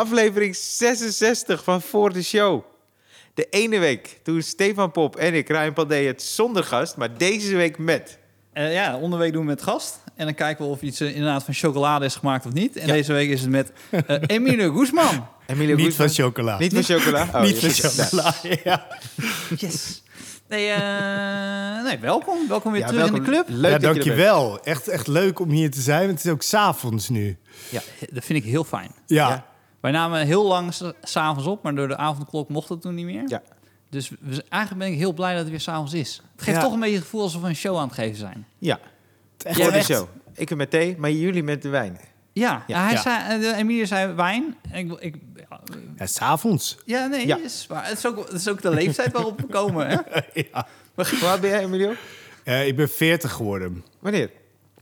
aflevering 66 van Voor de Show. De ene week toen Stefan Pop en ik, Ryan Pandey, het zonder gast, maar deze week met. Eh, ja, onderweek doen we met gast. En dan kijken we of iets eh, inderdaad van chocolade is gemaakt of niet. En Ja. deze week is het met eh Emilio Guzman. Emilio Niet Guzman. van chocola. Niet van chocola? Oh, Niet van zit- chocola. Ja. Yes. Nee, nee, welkom. Welkom weer Ja, terug in de club. Leuk ja, dat je er bent. dankjewel. Echt, echt leuk om hier te zijn. want Het is ook s'avonds nu. Ja. Dat vind ik heel fijn. Ja. Ja. Wij namen heel lang s- s'avonds op, maar door de avondklok mocht het toen niet meer. Ja. Dus we, eigenlijk ben ik heel blij dat het weer s'avonds is. Het geeft Ja. toch een beetje het gevoel alsof we een show aan het geven zijn. Ja, Echt, de echt. show. Ik met thee, maar jullie met de wijn. Ja, Ja. hij Ja. Zei, eh, de Emilie zei wijn. En ik, ik, Ja, s'avonds. ja, nee, Ja. Is waar. Het, is ook, het is ook de leeftijd waarop we komen. Hè? ja. Hoe oud ben jij, Emilio? Eh, ik ben 40 geworden. Wanneer?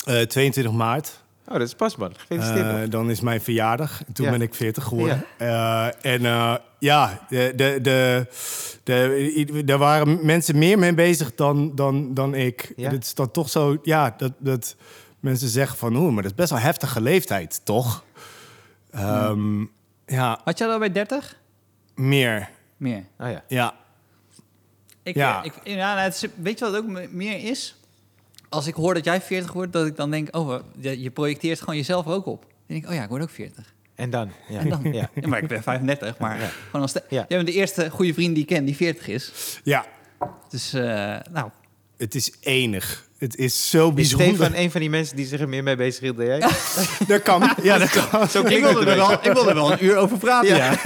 Eh, 22 maart. Oh, dat is pas, man. Gefeliciteerd. Eh, nog. dan is mijn verjaardag. En toen Ja. ben ik 40 geworden. Eh, en eh, ja, de, de, de, de, er waren mensen meer mee bezig dan, dan, dan ik. Ja. Het is dan toch zo, ja, dat, dat mensen zeggen van... Oeh, maar dat is best wel heftige leeftijd, toch? Ehm, ja, Had jij dat bij 30? meer. Meer. Oh ja. Ja, Ik, Ja. ik, ja, nou, het is, weet je wat ook me- meer is? Als ik hoor dat jij 40 wordt, dat ik dan denk... Oh, je, je projecteert gewoon jezelf ook op. Dan denk ik, oh ja, ik word ook 40. En dan? Ja. En dan, Ja. ja. maar ik ben 35, maar Ja. gewoon als de, Ja. jij bent de eerste goede vriend die ik ken die 40 is. ja, Dus, eh, nou, het is enig. Het is zo bijzonder. Stefan een van die mensen die zich er meer mee bezig hield dan jij? Dat kan. Ja, dat kan. Zo ik klinkt het wilde, een er wel, ik wilde er wel een uur over praten, ja.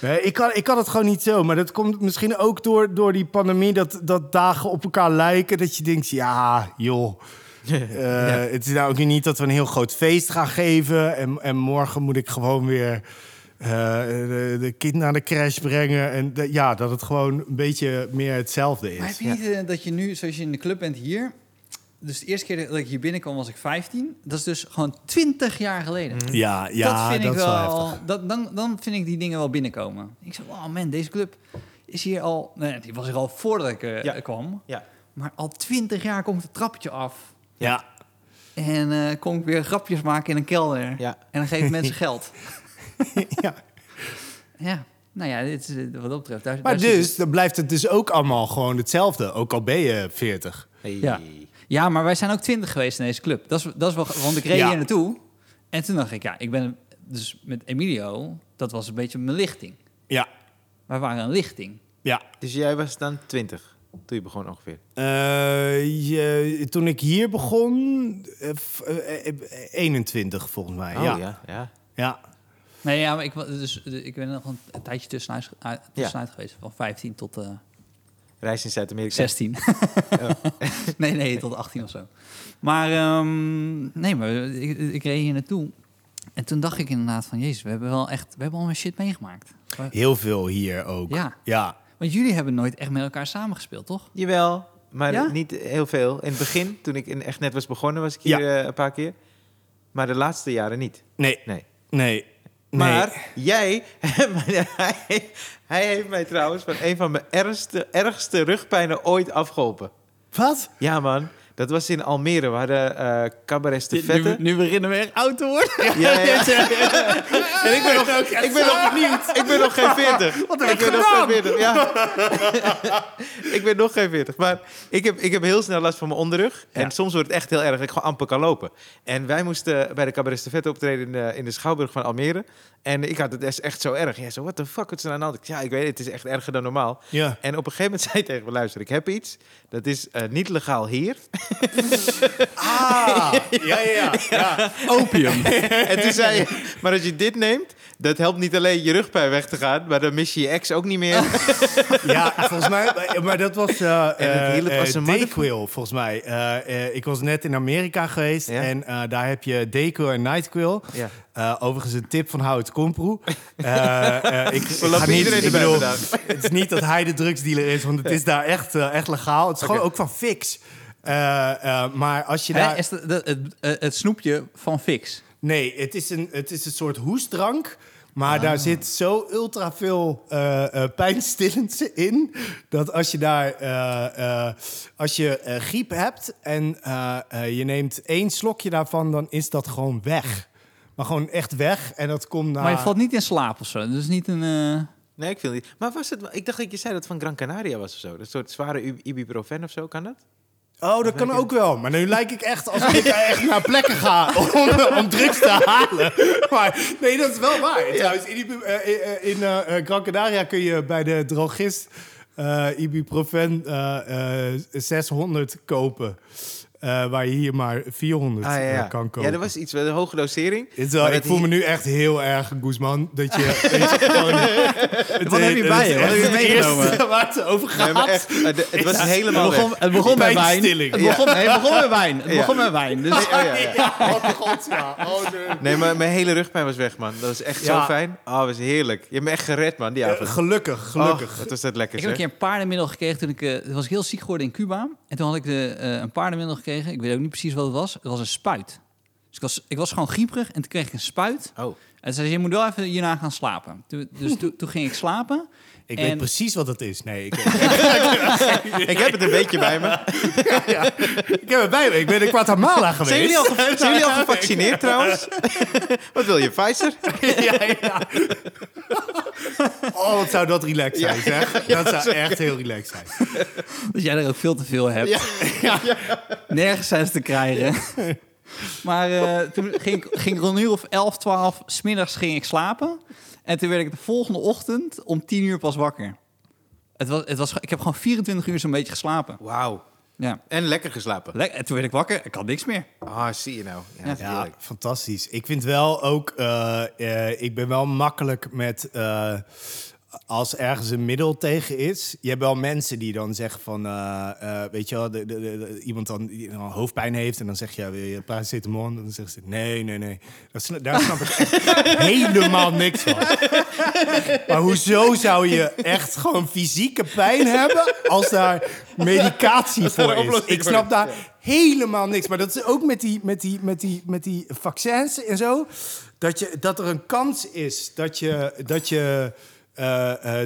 Nee, ik kan, ik kan het gewoon niet zo. Maar dat komt misschien ook door, door die pandemie... Dat, dat dagen op elkaar lijken. Dat je denkt, ja, joh... Eh, Het is nou ook niet dat we een heel groot feest gaan geven. En, en morgen moet ik gewoon weer eh, de, de kind naar de crash brengen. En de- ja, dat het gewoon een beetje meer hetzelfde Maar heb is. je niet eh, dat je nu, zoals je in de club bent hier... Dus de eerste keer dat ik hier binnenkwam was ik 15. Dat is dus gewoon 20 jaar geleden. Ja, ja dat vind ik is wel wel. heftig. dat, dan, dan vind ik die dingen wel binnenkomen. Ik zeg, wow man, deze club is hier al. Nee, die was er al voordat ik eh, Ja. kwam. Ja. Maar al 20 jaar kom ik het trapje af. Ja, En eh kom ik weer grapjes maken in een kelder. Ja. En dan geef ik mensen geld. ja. Ja. Nou ja, dit is, eh, wat dat betreft. Daar, Maar daar dus, dan blijft het dus ook allemaal gewoon hetzelfde. Ook al ben je 40. Hey. Ja. Ja, maar wij zijn ook 20 geweest in deze club. Dat is, dat is wel. Want ik reed Ja. hier naartoe. En toen dacht ik, ja, ik ben dus met Emilio. Dat was een beetje mijn lichting. Ja, Wij waren een lichting. ja. Dus jij was dan 20 toen je begon ongeveer. Eh, je, toen ik hier begon, eh, f- eh, eh, 21 volgens mij. Oh ja. ja. ja. ja. Nee, ja, maar ik, dus, ik ben nog een, tijdje tussenuit, uit- tussenuit geweest. Van 15 tot eh, Reis in Zuid-Amerika. 16. nee, nee, tot 18 of zo. Maar ehm, nee, maar ik, ik reed hier naartoe. En toen dacht ik inderdaad van... Jezus, we hebben wel echt... We hebben allemaal shit meegemaakt. Heel veel hier ook. Ja. Ja. Want jullie hebben nooit echt met elkaar samengespeeld, toch? Jawel, maar Ja? niet heel veel. In het begin, toen ik in echt net was begonnen, was ik hier Ja. eh, een paar keer. Maar de laatste jaren niet. Nee, Nee. nee. Maar jij, hij, hij heeft mij trouwens van een van mijn ergste, ergste rugpijnen ooit afgeholpen. Wat? Ja man, dat was in Almere. We hadden eh cabaret de Vette. Nu, nu beginnen we echt oud te worden. Ja, ja, ja. En ik ben nog, ik ben nog niet. Ik ben nog geen 40. Wat heb ik ik ben nog geen 40. Ja. ik ben nog geen 40. Maar ik heb, ik heb heel snel last van mijn onderrug. En soms wordt het echt heel erg dat ik gewoon amper kan lopen. En wij moesten bij de Cabaret de Vette optreden in de, in de Schouwburg van Almere. En ik had het echt- zo erg. Ja, zo, what the fuck, wat is er aan de hand? Ja, ik weet het, het is echt erger dan normaal. Ja. En op een gegeven moment zei hij tegen me, luister, ik heb iets. Dat is eh, niet legaal hier. Ah, ja, ja, ja. ja. Opium. En toen zei je, maar als je dit neemt, dat helpt niet alleen je rugpijn weg te gaan, maar dan mis je je ex ook niet meer. Ja, volgens mij, maar dat was uh, En het hielp als een Dayquil, volgens mij. Ik was net in Amerika geweest Ja. en daar heb je Dayquil en Nightquil. Ja. Overigens een tip van Hout Komproe. Ik, ga niet, iedereen ik erbij bedoel, het is niet dat hij de drugsdealer is, want het is daar echt, echt legaal. Het is gewoon ook van fix. Eh, eh, maar als je Hè, daar... is de, de- het, eh, het snoepje van Fix. Nee, het is, een, het is een soort hoestdrank. Maar daar zit zo ultra veel eh eh, pijnstillends in. Dat als je daar. eh, eh, als je eh, griep hebt en eh, eh, je neemt één slokje daarvan, dan is dat gewoon weg. Maar gewoon echt weg. En dat komt naar. Maar je valt niet in slaap of zo. Dus niet een... eh, Nee, ik viel niet. Maar was het... Ik dacht dat je zei dat het van Gran Canaria was of zo. Een soort zware ibuprofen of zo, kan dat? Oh, dat kan ook wel. Maar nu lijk ik echt alsof ik echt naar plekken ga om, om drugs te halen. Maar nee, dat is wel waar. Trouwens, in, eh, eh, in eh, eh, Gran Canaria kun je bij de drogist eh, ibuprofen eh, eh, 600 kopen. Eh, waar je hier maar 400 Ah, ja, eh, ja. kan kopen. ja, er was iets met een hoge dosering. Is wel- ik dat voel me nu echt heel erg Guzman. Dat je, dat je gewoon... het, Wat heb je bij je? Wat heb je het meegenomen? waar het over gaat. Nee, maar echt, eh, de- het was Ja. helemaal het begon, het begon met wijn. Het begon, nee, het begon met wijn. Het Ja. begon met wijn. Dus, Oh, ja, oh god, ja. Oh, nee. Nee, maar mijn hele rugpijn was weg, man. Dat was echt zo fijn. Oh, dat was heerlijk. Je hebt me echt gered, man, die avond. gelukkig, gelukkig. Oh, wat was dat lekker, Ik heb een keer een paardenmiddel gekregen toen ik... eh, was ik heel ziek geworden in Cuba. En toen had ik de, eh, een paardenmiddel gekregen. Ik weet ook niet precies wat het was. Het was een spuit. Dus ik was, ik was gewoon grieperig en toen kreeg ik een spuit. Oh, En ze zei, je moet wel even hierna gaan slapen. Toen, dus toen, toen ging ik slapen. Ik En- weet precies wat het is. Nee, ik, ik heb het een beetje bij me. ik heb het bij me. Ik ben in Guatemala geweest. Zijn jullie al, ge- zijn jullie al gevaccineerd trouwens? Wat wil je, Pfizer? ja, ja. Oh, wat zou dat relaxed zijn, zeg. Dat zou echt heel relaxed zijn. Dat jij er ook veel te veel hebt. Nergens zijn ze te krijgen. maar eh, toen ging, ik- ging ik rond een uur of 11, 12, smiddags ging ik slapen. En toen werd ik de volgende ochtend om 10 uur pas wakker. Het was, het was, ik heb gewoon 24 uur zo'n beetje geslapen. Wauw. Ja. En lekker geslapen. Lek- En toen werd ik wakker, ik had niks meer. Ah, zie je nou. Ja, fantastisch. Ik vind wel ook... eh, eh, ik ben wel makkelijk met... eh, als ergens een middel tegen is. Je hebt wel mensen die dan zeggen van... eh, eh, weet je wel, de, de, iemand dan, die dan hoofdpijn heeft... en dan zeg je, ja, wil je paracetamol? En dan zeggen ze, nee, nee, nee. Dat daar snap ik echt helemaal niks van. Maar hoezo zou je echt gewoon fysieke pijn hebben... als daar medicatie daar voor is? Ik snap daar helemaal niks. Maar dat is ook met die, met die, met die, met die vaccins en zo. Dat, je, dat er een kans is dat je, dat je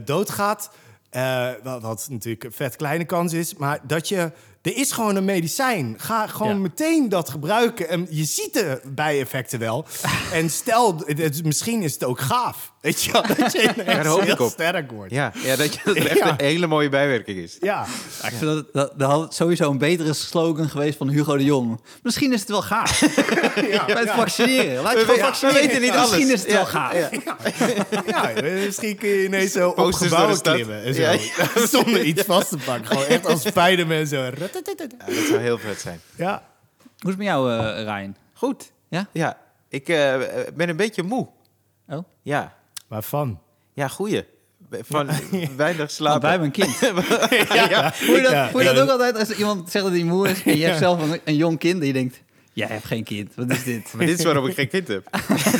doodgaat. Eh, wat, wat natuurlijk een vet kleine kans is. Maar dat je... Er is gewoon een medicijn. Ga gewoon Ja. meteen dat gebruiken. En je ziet de bijeffecten wel. en stel, het- misschien is het ook gaaf. Weet je wel? Dat je ineens heel op. sterk wordt. Ja. Ja, ja, dat, je, dat er echt Ja. een hele mooie bijwerking is. Ja, ik vind dat, dat, dat had sowieso een betere slogan geweest van Hugo de Jong. Misschien is het wel gaaf. Bij het vaccineren. Laat je We gewoon vaccineren. we weten niet Misschien alles. is het Ja, wel gaaf. ja. Ja, misschien kun je ineens zo op gebouwen klimmen. En zo. Ja, Zonder iets vast te pakken. Gewoon echt als Spider-Man zo. Ja, dat zou heel vet zijn. Ja. Hoe is het met jou, eh Ryan? Goed. Ja? Ja, ik eh, ben een beetje moe. Oh? Ja, Waarvan? ja goeie. Van weinig Nou, slapen. wij hebben een kind. ja. Voel je dat, Ja, voel je dat ja. ook altijd als iemand zegt dat hij moe is en je hebt zelf een, een jong kind en je denkt, jij hebt geen kind, wat is dit? Maar dit is waarom ik geen kind heb.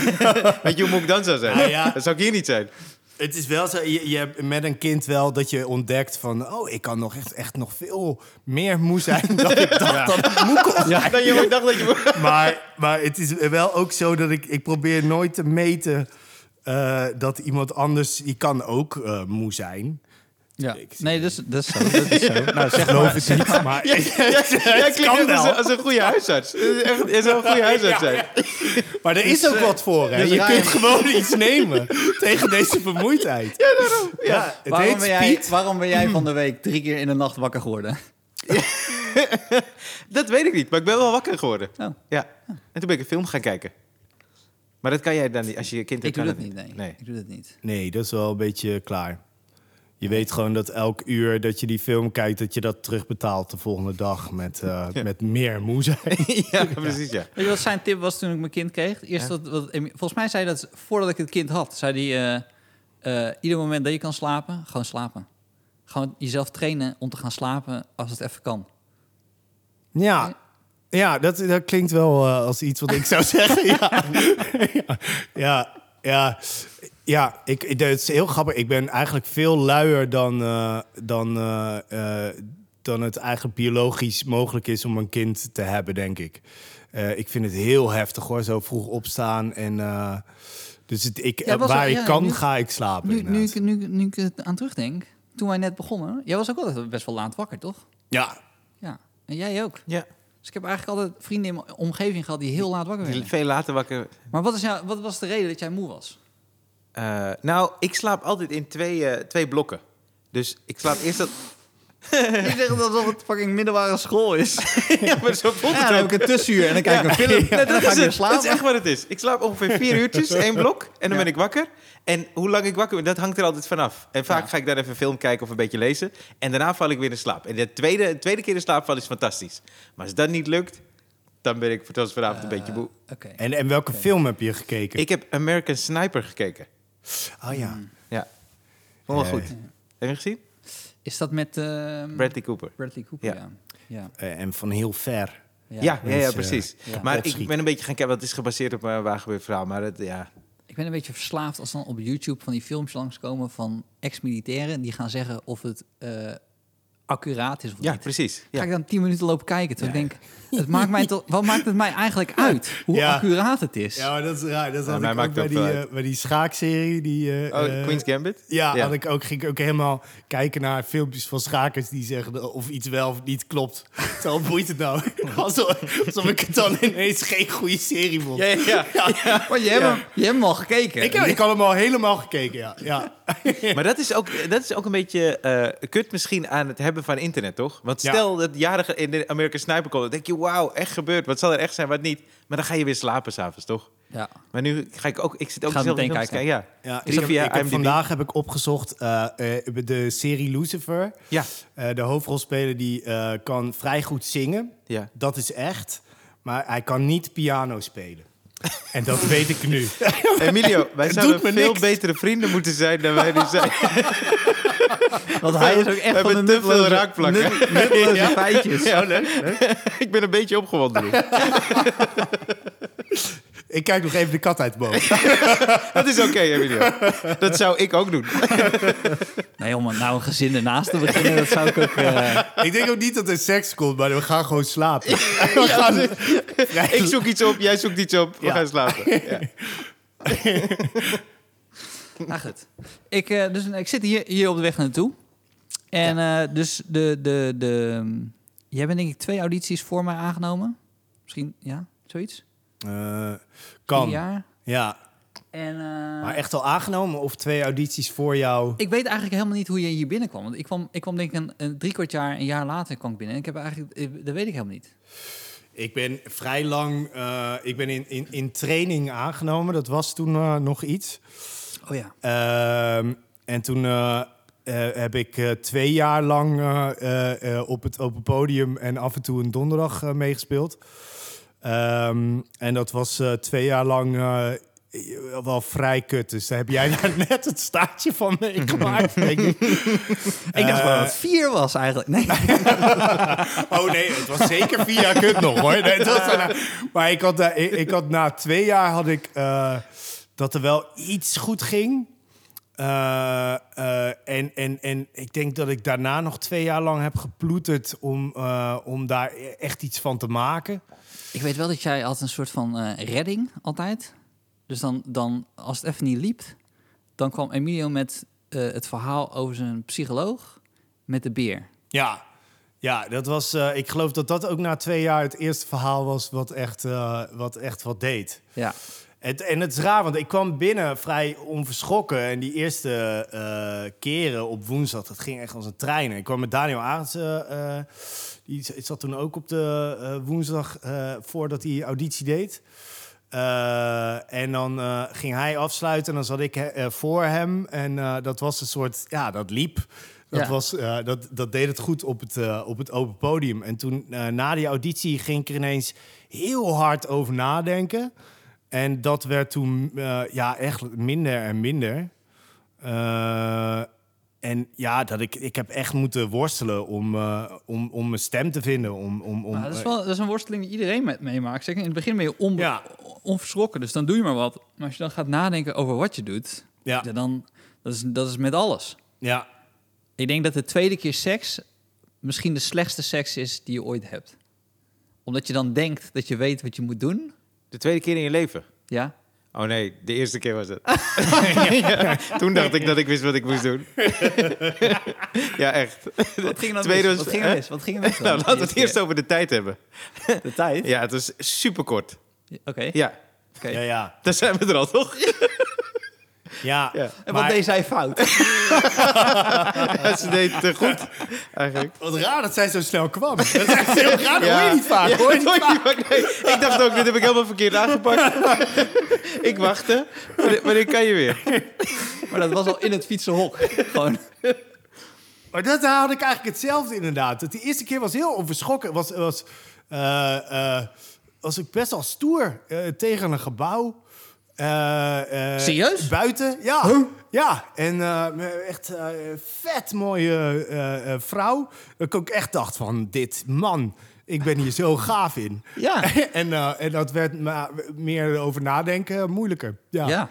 Weet je hoe moe ik dan zou zijn? Ja, ja. Dan zou ik hier niet zijn. Het is wel zo, je, je hebt met een kind wel dat je ontdekt van... oh, ik kan nog echt, echt nog veel meer moe zijn dan ik dacht dat ik moe kon. Dan je dacht dat je... Maar, maar het is wel ook zo dat ik... ik probeer nooit te meten eh, dat iemand anders... die kan ook eh, moe zijn. Ja. Nee, dat is, dat is zo. Dat is zo. Nou, zeg Geloof maar. het niet, maar... Jij het klinkt kan echt als, een- als een goede huisarts. Het is Echt, je zou een goede huisarts zijn. Maar er is ook wat voor, hè? dus je kunt gewoon iets nemen tegen deze vermoeidheid. Ja, daarom. Ja, het Waarom ben, jij, waarom ben jij van de week drie keer in de nacht wakker geworden? Dat weet ik niet, maar ik ben wel wakker geworden. Oh. Ja. En toen ben ik een film gaan kijken. Maar dat kan jij dan niet. Als je je kind Ik doe kan dat niet, nee. nee. Ik doe dat niet. Nee, dat is wel een beetje klaar. Je weet gewoon dat elk uur dat je die film kijkt... dat je dat terugbetaalt de volgende dag met, eh, met meer moe zijn. ja, precies, ja. Weet je wat zijn tip was toen ik mijn kind kreeg? Eerst Ja. dat, wat, volgens mij zei hij dat voordat ik het kind had. Zei hij, eh, eh, ieder moment dat je kan slapen, gewoon slapen. Gewoon jezelf trainen om te gaan slapen als het even kan. Ja, ja dat, dat klinkt wel eh, als iets wat ik zou zeggen. Ja, ja, ja, ja. ja ik, het is heel grappig. Ik ben eigenlijk veel luier dan, eh, dan, eh, eh, dan het eigenlijk biologisch mogelijk is om een kind te hebben, denk ik. Eh, ik vind het heel heftig hoor, zo vroeg opstaan en... eh, Dus het, ik, Ja, waar ik ja, kan, nu- ga ik slapen. Nu, nu, nu, nu ik het aan terugdenk, toen wij net begonnen, jij was ook altijd best wel laat wakker, toch? Ja, Ja. En jij ook. Ja, Dus ik heb eigenlijk altijd vrienden in mijn omgeving gehad die heel laat wakker werden. veel later wakker. Maar wat, is jou, wat was de reden dat jij moe was? Eh, nou, ik slaap altijd in twee, eh, twee blokken. Dus ik slaap eerst dat... Je zegt alsof het fucking middelbare school is. ja, maar zo voelt Ja, het dan ook. heb ik een tussenuur en dan kijk ik een film Nee, dat, ga ik is weer het. slapen. dat is echt wat het is. Ik slaap ongeveer vier uurtjes, één blok. En dan Ja. ben ik wakker. En hoe lang ik wakker ben, dat hangt er altijd vanaf. En vaak Ja. ga ik dan even een film kijken of een beetje lezen. En daarna val ik weer in slaap. En de tweede, de tweede keer in slaap vallen is fantastisch. Maar als dat niet lukt, dan ben ik zoals vanavond een beetje moe. Oké. en, en welke film heb je gekeken? Ik heb American Sniper gekeken. oh ja. Ja. Vond wel Eh. goed. Heb je gezien? Is dat met ehm, Bradley Cooper. Bradley Cooper? Ja. Ja. Ja. Eh, en van heel ver. Ja, ja, ja, precies. ja. Maar ik ben een beetje gaan kijken, want het is gebaseerd op een waargebeurd verhaal. Maar het, ja, Ik ben een beetje verslaafd als dan op YouTube van die films langskomen van ex-militairen die gaan zeggen of het eh, accuraat is of ja niet. precies. Ga ik dan tien minuten lopen kijken. Terwijl ik denk, het maakt mij toch, wat maakt het mij eigenlijk uit? Hoe Ja. accuraat het is? Ja, maar dat is raar. Dat Ja, had mij ik maakt ook bij die, eh, bij die schaakserie. Die, eh, Oh, eh, Queen's Gambit? Ja, Ja. Had ik ook, ging ik ook helemaal kijken naar filmpjes van schakers die zeggen of iets wel of niet klopt. Terwijl boeit het nou? Alsof, alsof ik het dan ineens geen goede serie vond. Ja, ja, ja. Maar je hebt, hem, je hebt hem al gekeken. Ik, heb, ik had hem al helemaal gekeken, ja. ja. Maar dat is, ook, dat is ook een beetje eh, kut misschien aan het hebben van internet, toch? Want Ja. stel dat jaren ge- in de American Sniper komt, dan denk je, wauw, echt gebeurd. Wat zal er echt zijn, wat niet? Maar dan ga je weer slapen s'avonds, toch? Ja. Maar nu ga ik ook, ik zit ook dezelfde meteen te kijken. Ja, Ja, Is ik heb, ik heb vandaag heb ik opgezocht eh, eh, de serie Lucifer. ja, Eh, de hoofdrolspeler die eh, kan vrij goed zingen. ja. Dat is echt. Maar hij kan niet piano spelen. En dat weet ik nu. Emilio, wij zouden veel niks. betere vrienden moeten zijn dan wij nu zijn. Want hij is ook We echt hebben van de te veel nutteloze Ja. feitjes. Ja, leuk, leuk. ik ben een beetje opgewonden. nu. Ik kijk nog even de kat uit de boom. Dat is oké, Emilio. Dat zou ik ook doen. Nee, om nou een gezin ernaast te beginnen, dat zou ik ook... eh, ik denk ook niet dat er seks komt, maar we gaan gewoon slapen. We gaan, Ik zoek iets op, jij zoekt iets op. We Ja. gaan slapen. Ja. Nou goed. Ik, eh, dus, ik zit hier, hier op de weg naartoe. En eh, dus de, de, de... Jij bent denk ik twee audities voor mij aangenomen. Misschien, ja, zoiets. Vier kan. jaar. Ja. En, Maar echt al aangenomen of twee audities voor jou? Ik weet eigenlijk helemaal niet hoe je hier binnenkwam. Want ik kwam, ik kwam denk ik een, een drie kwart jaar, een jaar later kwam ik binnen. En ik heb eigenlijk, dat weet ik helemaal niet. Ik ben vrij lang ik ben in, in, in training aangenomen. Dat was toen nog iets. Oh ja. Ehm, en toen eh, eh, heb ik eh, twee jaar lang op het open podium en af en toe een donderdag meegespeeld. Ehm, en dat was twee jaar lang wel vrij kut. Dus daar heb jij daar net het staartje van meegemaakt, denk ik. Ik dacht wel dat het vier was eigenlijk. Nee. Oh nee, het was zeker vier jaar kut nog hoor. Nee, het was daarna- maar ik had, ik, ik had na twee jaar had ik dat er wel iets goed ging. Eh, eh, en, en, en ik denk dat ik daarna nog twee jaar lang heb geploeterd om, eh, om daar echt iets van te maken. Ik weet wel dat jij had een soort van redding altijd. Dus dan, dan, als het even niet liep, dan kwam Emilio met het verhaal over zijn psycholoog met de beer. Ja, ja dat was, ik geloof dat dat ook na twee jaar het eerste verhaal was wat echt, wat, echt wat deed. Ja. Het, en het is raar, want ik kwam binnen vrij onverschrokken. En die eerste eh, keren op woensdag, dat ging echt als een trein. Ik kwam met Daniel Arendsen, eh, die zat toen ook op de eh, woensdag voordat hij auditie deed. En dan ging hij afsluiten en dan zat ik voor hem. En dat was een soort, ja, dat liep. Dat, Ja. was, dat, dat deed het goed op het, op het open podium. En toen, na die auditie, ging ik er ineens heel hard over nadenken. En dat werd toen eh, ja, echt minder en minder. Eh, en ja, dat ik, ik heb echt moeten worstelen om, eh, om, om mijn stem te vinden. Om, om, om, dat, is wel, dat is een worsteling die iedereen met meemaakt. Zeker in het begin ben je onbe- Ja. onverschrokken, dus dan doe je maar wat. Maar als je dan gaat nadenken over wat je doet, ja, dan dat is, dat is met alles. ja, Ik denk dat de tweede keer seks misschien de slechtste seks is die je ooit hebt. Omdat je dan denkt dat je weet wat je moet doen. De tweede keer in je leven. Ja, Oh nee, de eerste keer was het. Ja, toen dacht ik dat ik wist wat ik moest doen. ja, echt. Wat ging er mis? was- Wat ging er mis? Wat ging er mis? Nou, laten we het eerst over de tijd hebben. De tijd? Ja, het was super kort. Oké. Ja, oké. Ja, ja. daar zijn we er al, toch? Ja. Ja. En wat deed zij fout? Ja, ze deed het eh, goed, eigenlijk. Wat raar dat zij zo snel kwam. Dat is echt heel raar. Dat hoor je niet vaak. Ja, hoor je niet vaak. Nee, ik dacht ook, dit heb ik helemaal verkeerd aangepakt. ik wachtte. Wanneer, kan je weer? Maar dat was al in het fietsenhok. Gewoon. Maar dat had ik eigenlijk hetzelfde inderdaad. Dat die eerste keer was heel overschrokken. Was, was, eh, eh, was ik best wel stoer tegen een gebouw. Eh, eh, Serieus? Buiten, ja. Ja, en eh, echt eh, vet mooie eh, eh, vrouw. Dat ik ook echt dacht van, dit man, ik ben hier zo gaaf in. Ja. en, eh, en dat werd ma- meer over nadenken moeilijker. Ja. Ja.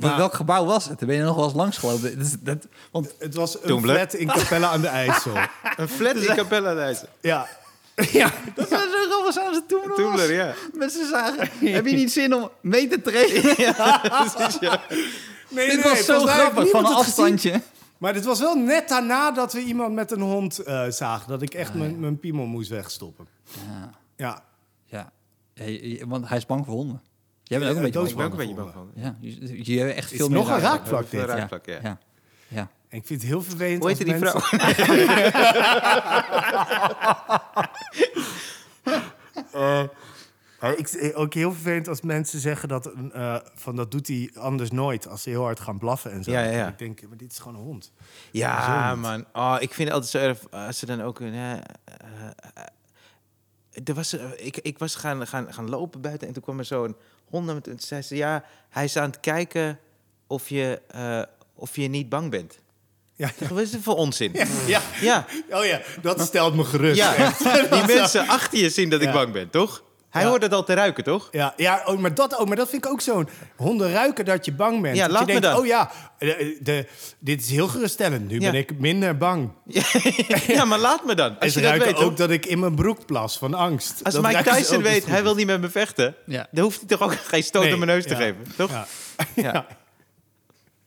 Maar welk gebouw was het? Daar ben je nog wel eens langs gelopen. Dat, want Het was een flat in Capelle aan de IJssel. Een flat in Capella Duizen. ja. Ja. dat was zo grappig samen ze toen nog Toemler, ja. Mensen zagen, heb je niet zin om mee te trainen? Precies, ja. Nee, Dit nee, was zo grappig, van een gezien. afstandje. Maar dit was wel net daarna dat we iemand met een hond eh, zagen. Dat ik echt mijn, mijn piemel moest wegstoppen. Ja. Ja. Ja. Ja, je- want hij is bang voor honden. Jij bent ook een Ja, beetje Ik bang ben ook een voor beetje bang van. Ja, je, je hebt echt veel nog meer een raak. raakvlak Veel dit. Ja. raakvlak, ja. Ik vind het heel vervelend Hoe als heette die mensen... vrouw? Eh, ik, eh, ook heel vervelend als mensen zeggen dat, eh, van dat doet hij anders nooit. Als ze heel hard gaan blaffen en zo. Ja, ja, ja. Ik denk, maar dit is gewoon een hond. Ja, man. Oh, ik vind het altijd zo erg als ze dan ook... een, eh, er was, ik, ik was gaan, gaan, gaan lopen buiten en toen kwam er zo'n hond naar me toe en zei ze... Ja, hij is aan het kijken of je, of je niet bang bent. Ja. Wat is het voor onzin? Ja. Ja, Oh ja, dat stelt me gerust. ja. echt. die mensen achter je zien dat ik bang ben, toch? Hij Ja. hoort het al te ruiken, toch? Ja, ja oh, maar, dat ook, maar dat vind ik ook zo'n... Honden ruiken dat je bang bent. Ja, dat laat je me denkt, dan. oh ja, de, de- dit is heel geruststellend. Nu Ja. ben ik minder bang. Ja, maar laat me dan. En Als ze je dat ruiken weet, ook dat ik in mijn broek plas van angst. Als Dat Mike Tyson weet, hij wil niet met me vechten... Ja. dan hoeft hij toch ook geen stoot Nee, op mijn neus te ja, geven, toch? Ja.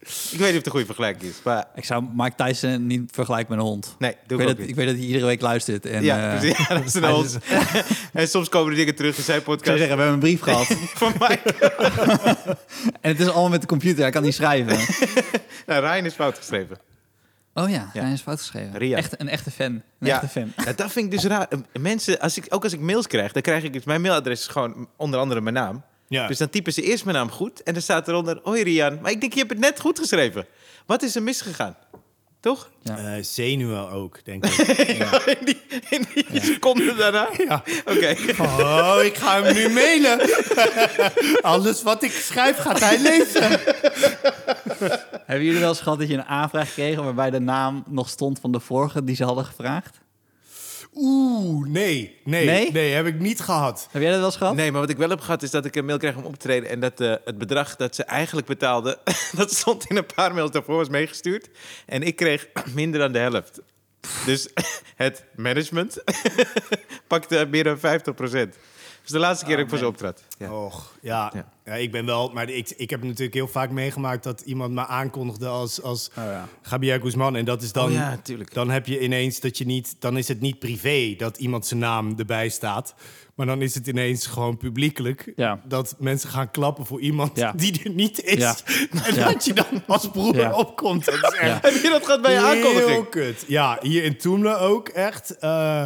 Ik weet niet of het een goede vergelijking is, maar... Ik zou Mike Tyson niet vergelijken met een hond. Nee, Ik doe weet, ik dat, niet. ik weet dat hij iedere week luistert. En, ja, eh, precies. Ja, dat is een hond. en soms komen er dingen terug in zijn Ik zou podcast zeggen, we hebben een brief gehad. van mij. en het is allemaal met de computer, hij kan niet schrijven. Nou, Ryan is fout geschreven. Oh ja, Ja. is fout geschreven. Rian. Echt, een echte fan. Een Ja. echte fan. Ja, dat vind ik dus raar. Mensen, als ik, ook als ik mails krijg, dan krijg ik... Dus mijn mailadres is gewoon onder andere mijn naam. Ja. Dus dan typen ze eerst mijn naam goed en dan staat eronder... Hoi Rian, maar ik denk, je hebt het net goed geschreven. Wat is er misgegaan? Toch? Ja. Zenuwen ook, denk ik. in die, in die seconde daarna? Ja. Oké. Oh, ik ga hem nu mailen. Alles wat ik schrijf gaat hij lezen. Hebben jullie wel eens gehad dat je een aanvraag kreeg... waarbij de naam nog stond van de vorige die ze hadden gevraagd? Oeh, nee, nee, Nee? nee, heb ik niet gehad. Heb jij dat wel eens gehad? Nee, maar wat ik wel heb gehad is dat ik een mail kreeg om op te treden... en dat eh, het bedrag dat ze eigenlijk betaalden... dat stond in een paar mails daarvoor was meegestuurd. En ik kreeg minder dan de helft. Dus het management pakte meer dan 50 Dus de laatste keer dat ik voor ze optrad. Ja. Och, ja. Ja. ja. ik ben wel... Maar ik, ik heb natuurlijk heel vaak meegemaakt dat iemand me aankondigde als, als Oh. Javier Guzman. En dat is dan... Oh. Dan heb je ineens dat je niet... Dan is het niet privé dat iemand zijn naam erbij staat. Maar dan is het ineens gewoon publiekelijk... Ja. dat mensen gaan klappen voor iemand Ja. die er niet is. Ja. En Ja. dat je dan als broer Ja. opkomt. Dat is echt Ja. Heb je dat gehad bij je Heel aankondiging? kut. Ja, hier in Toemelen ook echt. Eh,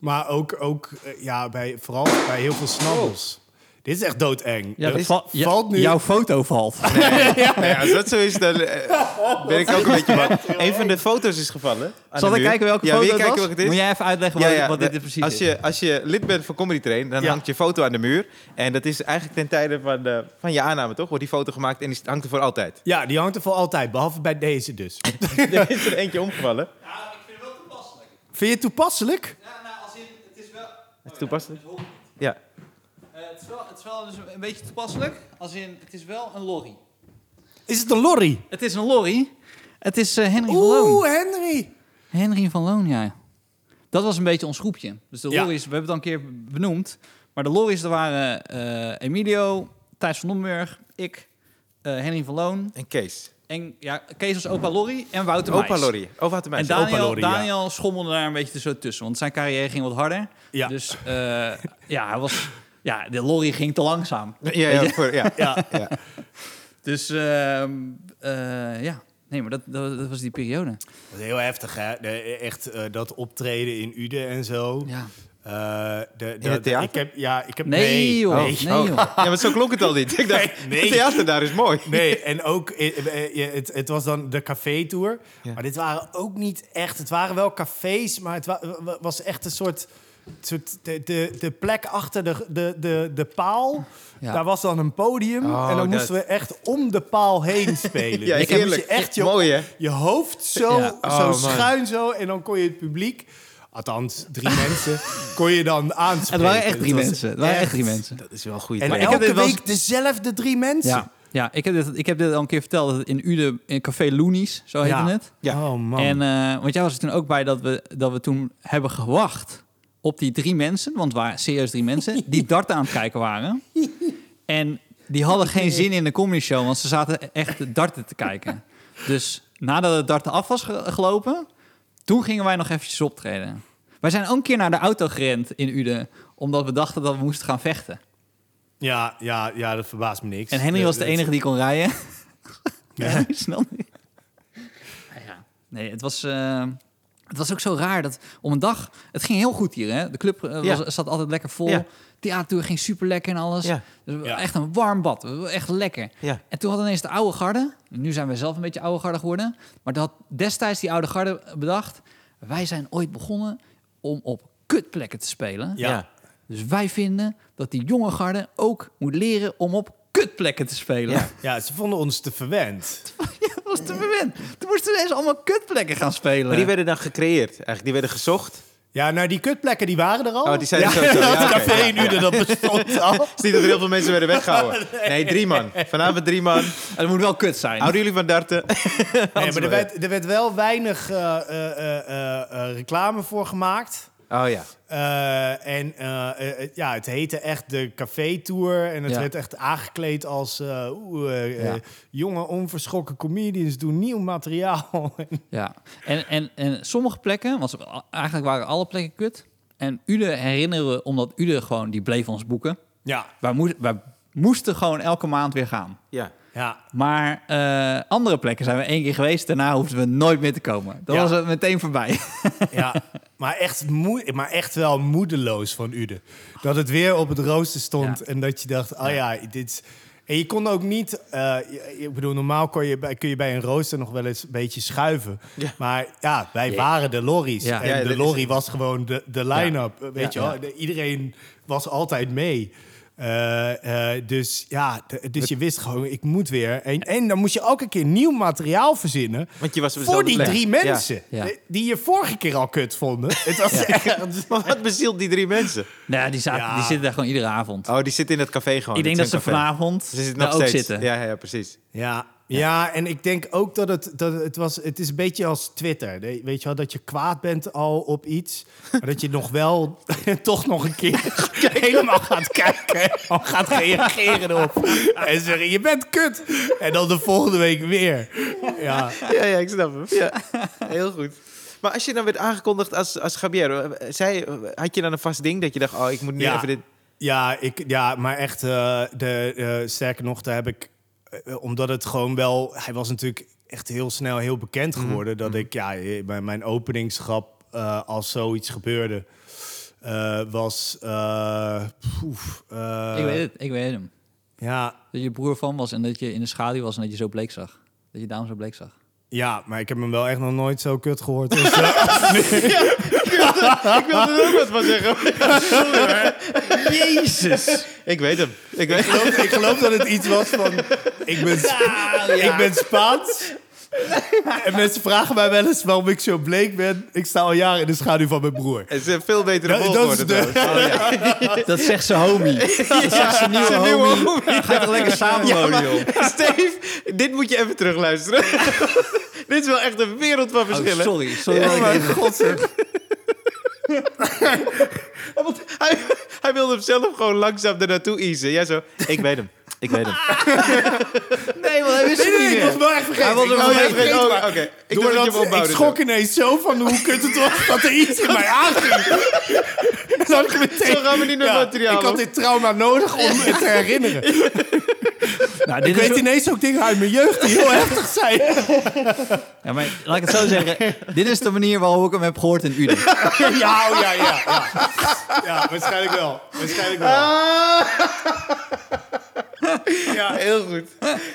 maar ook, ook eh, ja, bij, vooral bij heel veel snabbels. Dit is echt doodeng. Ja, dat val- ja, valt nu... Jouw foto valt. Nee, als dat zo is, dan eh, ben ik ook een beetje bang. Een van de foto's is gevallen. aan Zal de ik muur. kijken welke ja, foto het kijken was? welke het is? Moet jij even uitleggen Ja, wat, ja, wat dit precies als is? je, als je lid bent van Comedy Train, dan Ja. hangt je foto aan de muur. En dat is eigenlijk ten tijde van, de, van je aanname, toch? Wordt die foto gemaakt en die hangt er voor altijd. Ja, die hangt er voor altijd, behalve bij deze dus. er is er eentje omgevallen. Ja, ik vind het wel toepasselijk. Vind je het toepasselijk? Ja, nou, als in, het is wel... Het is toepasselijk? Ja. Eh, het, is wel, het is wel dus een beetje toepasselijk. Als in, het is wel een lorry. Is het een lorry? Het is een lorry. Het is eh, Henry van Loon. Oeh, Henry. Henry van Loon, ja. Dat was een beetje ons groepje. Dus de Ja. lorries, we hebben het al een keer benoemd. Maar de lorries, er waren eh, Emilio, Thijs van Domburg, ik, eh, Henry van Loon En Kees. En ja, Kees was opa Lorry en Wouter Opa Meijs. Lorry. Opa de En. Opa Daniel, Lorry, ja. Daniel schommelde daar een beetje zo tussen, want zijn carrière ging wat harder. Ja. Dus eh, ja, hij was, ja, de Lorry ging te langzaam. Ja, ja, voor, ja. Ja. ja. Dus ehm, eh, ja, nee, maar dat, dat, dat was die periode. Dat is heel heftig, hè? De- echt eh, dat optreden in Uden en zo. Ja. Eh, de, de, In het theater? Ik heb, ja, ik heb... Nee, joh. Nee, Nee, joh. Ja, maar zo klonk het al niet. Ik dacht, Nee, nee. het theater daar is mooi. Nee, en ook, eh, eh, je- het, het was dan de café-tour. Ja. Maar dit waren ook niet echt... Het waren wel cafés, maar het wa- wa- was echt een soort... soort de, de, de plek achter de, de, de, de paal, Ja. daar was dan een podium. Oh, en dan dat- moesten we echt om de paal heen spelen. Ja, dus dan moest je echt je, Mooi, hè? je hoofd zo, Ja. zo Oh, man. schuin zo. En dan kon je het publiek... Althans, drie mensen kon je dan aanspreken. Het waren echt drie mensen. Het waren echt drie mensen. Dat is wel een goede En tijd. elke week dezelfde drie mensen. Ja, ja ik, heb dit, ik heb dit al een keer verteld. Dat het in Uden, in Café Loonies, zo heette Ja. het. Ja. Oh man. En, eh, want jij was er toen ook bij dat we, dat we toen hebben gewacht op die drie mensen. Want het waren serieus drie mensen. Die darten aan het kijken waren. En die hadden geen zin in de comedy show. Want ze zaten echt darten te kijken. Dus nadat het darten af was ge- gelopen... Toen gingen wij nog eventjes optreden. Wij zijn ook een keer naar de auto gerend in Uden. Omdat we dachten dat we moesten gaan vechten. Ja, ja, ja, dat verbaast me niks. En Henry was de enige die kon rijden. Ja. Snel niet. Ja. Nee, het was, eh, het was ook zo raar dat om een dag... Het ging heel goed hier, hè? De club eh, was, Ja. zat altijd lekker vol. Ja. Theatertour ging super lekker en alles. Ja. Dus Ja. Echt een warm bad. Echt lekker. Ja. En toen had ineens de oude garde... Nu zijn we zelf een beetje oude garde geworden. Maar dat had destijds die oude garde bedacht... Wij zijn ooit begonnen om op kutplekken te spelen. Ja. Ja. Dus wij vinden dat die jonge garde ook moet leren om op kutplekken te spelen. Ja. Ja, ze vonden ons te verwend. was te verwend. Toen moesten we ineens allemaal kutplekken gaan spelen. Maar die werden dan gecreëerd. Eigenlijk, die werden gezocht. Ja, nou, die kutplekken, die waren er al. Oh, die zijn er ja, sowieso. Ja, dat café in Uden, dat bestond al. Het is niet dat er heel veel mensen werden weggehouden. Nee, drie man. Vanavond drie man. En dat moet wel kut zijn. Houden jullie van darten? Nee, maar er werd, er werd wel weinig eh, eh, eh, reclame voor gemaakt. Oh ja. Eh, en eh, eh, ja, het heette echt de café-tour. En het Ja. werd echt aangekleed als eh, eh, eh, Ja. jonge, onverschrokken comedians doen nieuw materiaal. Ja. En, en, en sommige plekken, want eigenlijk waren alle plekken kut. En Ude herinneren we, omdat Ude gewoon, die bleef ons boeken. ja, Wij, moe- wij moesten gewoon elke maand weer gaan. Ja. Ja. Maar eh, andere plekken zijn we één keer geweest. Daarna hoefden we nooit meer te komen. Dat Ja. was het meteen voorbij. Ja, maar echt, moe, maar echt wel moedeloos van Ude. Dat het weer op het rooster stond Ja. en dat je dacht, oh ja, dit is... En je kon ook niet, eh, ik bedoel, normaal kon je bij, kun je bij een rooster nog wel eens een beetje schuiven. Ja. Maar ja, wij waren de lorries. En de lorry was gewoon de, de line-up, weet je wel. Iedereen was altijd mee. Eh, eh, dus ja, dus je wist gewoon, ik moet weer. En, en dan moest je ook een keer nieuw materiaal verzinnen. Want je was Voor die plek. drie mensen Ja. die je vorige keer al kut vonden. Het was echt... Maar wat bezielt die drie mensen? nou, die, zaten, Ja. die zitten daar gewoon iedere avond. Oh, die zitten in het café gewoon. Ik denk dat ze café. vanavond Ze zitten daar nog ook steeds. zitten. Ja, ja, precies. Ja, ja, en ik denk ook dat het, dat het was. Het is een beetje als Twitter. Weet je wel, dat je kwaad bent al op iets. Maar dat je nog wel toch nog een keer helemaal gaat kijken. En gaat reageren erop. En zeggen: Je bent kut. En dan de volgende week weer. Ja, Ja, ja, ik snap hem. Ja, heel goed. Maar als je dan werd aangekondigd als, als Gabriel, zei, had je dan een vast ding dat je dacht, oh, ik moet nu Ja. even dit... ja, ik, ja maar echt. eh, de, eh, sterker nog, daar heb ik. Eh, omdat het gewoon wel. Hij was natuurlijk echt heel snel heel bekend geworden. Dat ik, ja, eh, mijn, mijn openingsgrap. eh, als zoiets gebeurde. eh, was. eh, poef, eh, Ik weet het, ik weet hem. Ja, Dat je broer van was en dat je in de schaduw was en dat je zo bleek zag. Dat je daarom zo bleek zag. ja, maar ik heb hem wel echt nog nooit zo kut gehoord. Dus, eh, Ik wilde er ook wat van zeggen. Jezus! Ik weet hem. Ik ik, weet geloof, ik geloof dat het iets was van. Ik ben, ik ben Spaans. En mensen vragen mij wel eens waarom ik zo bleek ben. Ik sta al jaren in de schaduw van mijn broer. Het is een veel betere Dat- dat volgorde is de- trouwens. Dat zegt zijn homie. Dat zegt zijn nieuwe homie. homie. Ga je toch lekker samen Ja, wonen, maar- joh. Steve, dit moet je even terugluisteren. dit is wel echt een wereld van Oh, verschillen. sorry, sorry. Ja, dat maar even- god Want hij, hij wilde hem zelf gewoon langzaam er naartoe easen. Jij zo, ik weet hem. Ik weet hem. Nee, want hij wist Nee, het nee, niet ik was wel echt vergeten. Hij was Ik was wel echt even vergeten, Oh, Oké, ik dat hem ik schrok ineens zo van hoe kut het was dat er iets in mij aanging. Ik meteen... Zo gaan we niet naar materiaal, Ik had dit trauma nodig om het te herinneren. Nou, dit Ik is weet ineens ook dingen uit mijn jeugd die heel heftig zijn. Ja, maar laat ik het zo zeggen. dit is de manier waarop ik hem heb gehoord in Uden. Ja, oh, ja, ja, ja. Ja, waarschijnlijk wel. Waarschijnlijk wel. Ja, Heel goed.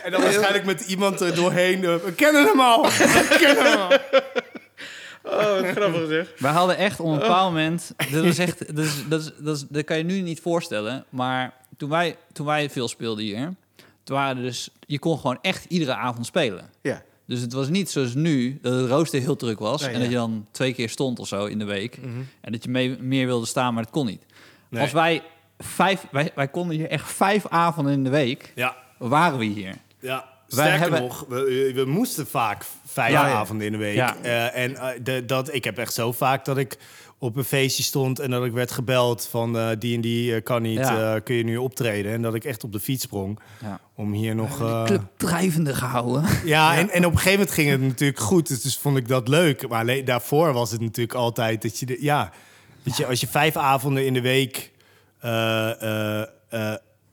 en dan waarschijnlijk met iemand er doorheen. eh, We kennen hem al. We kennen hem al. Oh, wat grappig zeg. Wij hadden echt op een bepaald moment... Dat, is echt, dat, is, dat, is, dat, is- dat kan je nu niet voorstellen. Maar toen wij, toen wij veel speelden hier... Toen waren dus... Je kon gewoon echt iedere avond spelen. Ja. Dus het was niet zoals nu, dat het rooster heel druk was... Nee, en ja. dat je dan twee keer stond of zo in de week. Mhm. En dat je mee, meer wilde staan, maar dat kon niet. Nee. Als wij vijf... Wij, wij konden hier echt vijf avonden in de week... Ja, waren we hier. ja. Wij Sterker hebben- nog, we, we moesten vaak vijf Ja, avonden in de week. Ja. Eh, en eh, de, dat, ik heb echt zo vaak dat ik op een feestje stond en dat ik werd gebeld van eh, die en die eh, kan niet, Ja. eh, kun je nu optreden? En dat ik echt op de fiets sprong Ja. om hier nog... Eh, club drijvende gehouden. Ja, En, en op een gegeven moment ging het natuurlijk goed. Dus, dus vond ik dat leuk. Maar alleen daarvoor was het natuurlijk altijd dat je... De, ja, weet je, als je vijf avonden in de week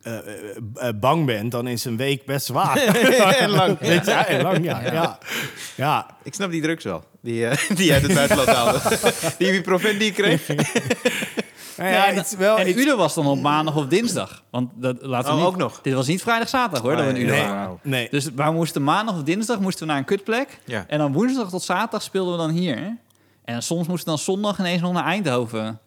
eh, eh, bang bent... dan is een week best zwaar. En lang. Ja, en lang, ja. ja. ja. Ik snap die drugs wel. Die, eh, die uit het buitenland haalde. die ibuprofen die kreeg. Nou ja, en, wel... en Ude was dan op maandag of dinsdag. Want dat laten we Oh, niet, ook nog? Dit was niet vrijdag, zaterdag hoor, dat we nee, waren. nee. Dus wij moesten maandag of dinsdag moesten we naar een kutplek. Ja. En dan woensdag tot zaterdag speelden we dan hier. En soms moesten we dan zondag ineens nog naar Eindhoven.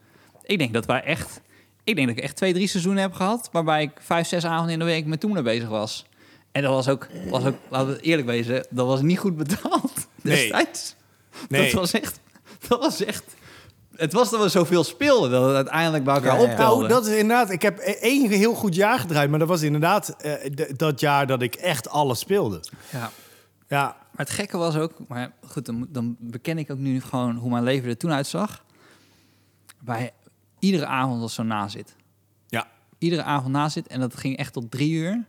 Ik denk dat wij echt... Ik denk dat ik echt twee, drie seizoenen heb gehad... waarbij ik vijf, zes avonden in de week met Toemler bezig was. En dat was ook, was ook, laten we eerlijk wezen... dat was niet goed betaald Nee. destijds. Nee. Dat was echt... Dat was echt... Het was dat we zoveel speelden... dat het uiteindelijk bij elkaar Ja. Nou, dat is inderdaad... Ik heb e- één heel goed jaar gedraaid... maar dat was inderdaad eh, d- dat jaar dat ik echt alles speelde. Ja. Ja, Maar het gekke was ook, maar goed, dan, dan beken ik ook nu gewoon hoe mijn leven er toen uitzag. Bij iedere avond was zo'n nazit. ja. Iedere avond nazit en dat ging echt tot drie uur.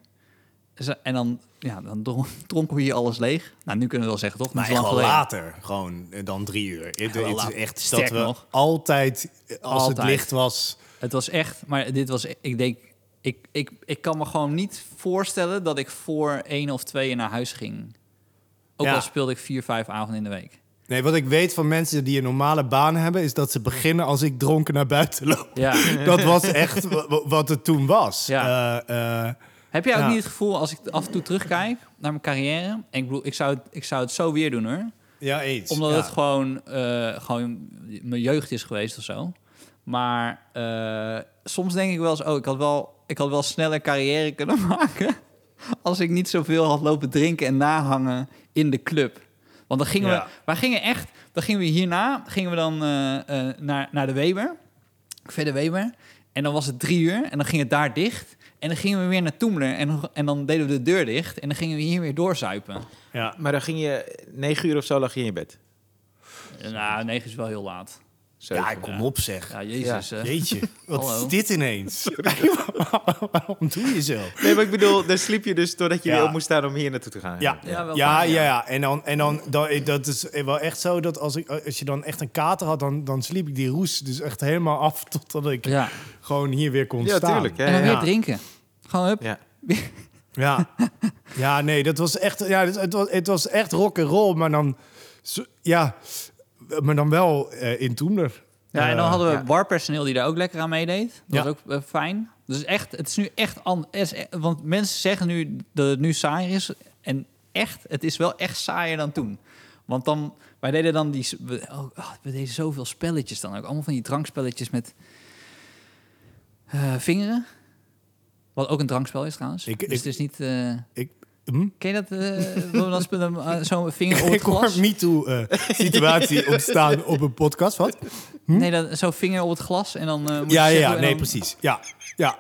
Zo- En dan, ja, dan dron- dronken we hier alles leeg. Nou, nu kunnen we wel zeggen, toch? Maar echt wel geleden. later, gewoon eh, dan drie uur. Het, is echt dat Sterk we nog. altijd, eh, als Altijd. het licht was... Het was echt, maar dit was, ik denk, ik, ik, ik kan me gewoon niet voorstellen dat ik voor één of twee naar huis ging. Ook Ja. al speelde ik vier, vijf avonden in de week. Nee, wat ik weet van mensen die een normale baan hebben... is dat ze beginnen als ik dronken naar buiten loop. Ja. Dat was echt wa- wa- wat het toen was. Ja. Eh, eh, Heb jij ook Ja. niet het gevoel, als ik af en toe terugkijk naar mijn carrière... en ik bedoel, ik zou het, ik zou het zo weer doen hoor. ja, eens. Omdat ja. het gewoon, eh, gewoon mijn jeugd is geweest of zo. Maar eh, soms denk ik wel eens, oh, ik had wel, ik had wel sneller carrière kunnen maken... als ik niet zoveel had lopen drinken en nahangen in de club. Want dan gingen Ja. we, wij gingen echt, dan gingen we hierna, gingen we dan eh, eh, naar, naar de Weber, verder Weber. En dan was het drie uur en dan ging het daar dicht. En dan gingen we weer naar Toemler en, en dan deden we de deur dicht. En dan gingen we hier weer doorzuipen. Ja. Maar dan ging je negen uur of zo lag je in je bed. Nou, negen is wel heel laat. Zeven. ja, kom op zeg. Ja, jezus. eh. Jeetje, wat Hallo. is dit ineens? Waarom doe je zo? Nee, maar ik bedoel, dan sliep je dus doordat je Ja. weer op moest staan om hier naartoe te gaan. Ja, Ja, ja, wel ja, ja, ja. En dan, en dan, dan dat is wel echt zo dat als, ik, als je dan echt een kater had, dan, dan sliep ik die roes dus echt helemaal af totdat ik Ja. gewoon hier weer kon Ja, staan. tuurlijk. Ja, En dan ja. weer drinken. Gewoon up. Ja. Ja. ja, nee, dat was echt, ja, het, het was, het was echt rock and roll, maar dan, zo- ja, maar dan wel eh, in Toemler. Ja, en dan Eh, hadden we ja. barpersoneel die daar ook lekker aan meedeed. Dat Ja. was ook eh, fijn. Dus echt, het is nu echt anders. Want mensen zeggen nu dat het nu saaier is. En echt, het is wel echt saaier dan toen. Want dan, wij deden dan die, we, oh, oh, we deden zoveel spelletjes dan ook. Allemaal van die drankspelletjes met eh, vingeren. Wat ook een drankspel is trouwens. Ik- dus ik- het is niet... eh, Ik, hm? ken je dat? eh we dan spelen, eh, zo'n vinger op het ik hoor glas? een MeToo-situatie ontstaan op een podcast. Wat? Nee, dat, zo'n vinger op het glas en dan... eh, moet Ja, je ja, ja, nee, dan- precies. Ja, ja.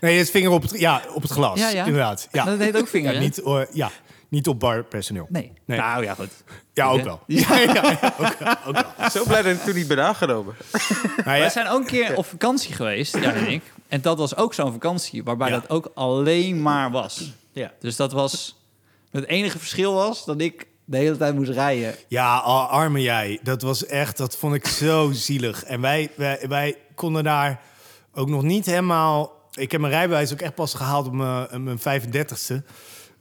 Nee, het vinger op het, ja, op het glas, Ja, ja. inderdaad. Ja. Dat heet ook vinger, Ja, niet, oh, ja. Niet op barpersoneel. Nee. Nee. Nou ja, goed. Ja, ook wel. Ja, ja, ja, ook wel, ook wel. Zo blij dat ik toen niet ben aangenomen. Nou Wij ja, zijn ook een keer op vakantie geweest, jij en ik. En dat was ook zo'n vakantie waarbij Ja. dat ook alleen maar was. Ja. Dus dat was... Het enige verschil was dat ik de hele tijd moest rijden. Ja, arme jij. Dat was echt, dat vond ik zo zielig. En wij, wij, wij konden daar ook nog niet helemaal... Ik heb mijn rijbewijs ook echt pas gehaald op mijn, op mijn 35ste.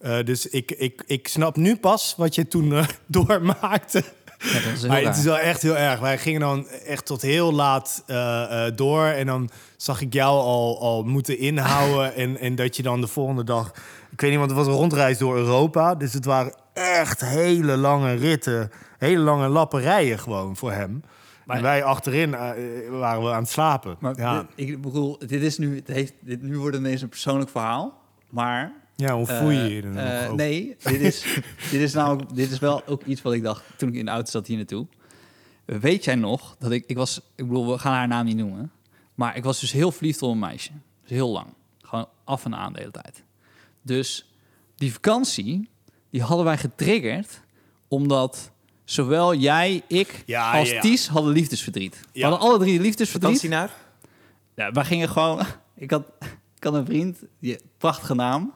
Eh, dus ik, ik, ik snap nu pas wat je toen eh, doormaakte. Ja, Maar het is wel echt heel erg. Wij gingen dan echt tot heel laat eh, door. En dan zag ik jou al, al moeten inhouden. en, en dat je dan de volgende dag... Ik weet niet, want het was een rondreis door Europa. Dus het waren echt hele lange ritten. Hele lange lapperijen gewoon voor hem. Maar- en wij achterin waren we aan het slapen. Maar ja. dit- ik bedoel, dit is nu, het heeft, dit, nu wordt het ineens een persoonlijk verhaal. Maar... ja, hoe voel je eh, je er nog eh, over? Nee, dit is, dit is namelijk, dit is wel ook iets wat ik dacht toen ik in de auto zat hier naartoe. Weet jij nog dat ik, ik was, ik bedoel, we gaan haar naam niet noemen. Maar ik was dus heel verliefd op een meisje. Dus heel lang. Gewoon af en aan de hele tijd. Dus die vakantie, die hadden wij getriggerd omdat zowel jij, ik Ja, als ja, ja. Ties hadden liefdesverdriet. We Ja. hadden alle drie liefdesverdriet. Vakantie naar? Ja, wij gingen gewoon... Ik had, ik had een vriend, die, prachtige naam.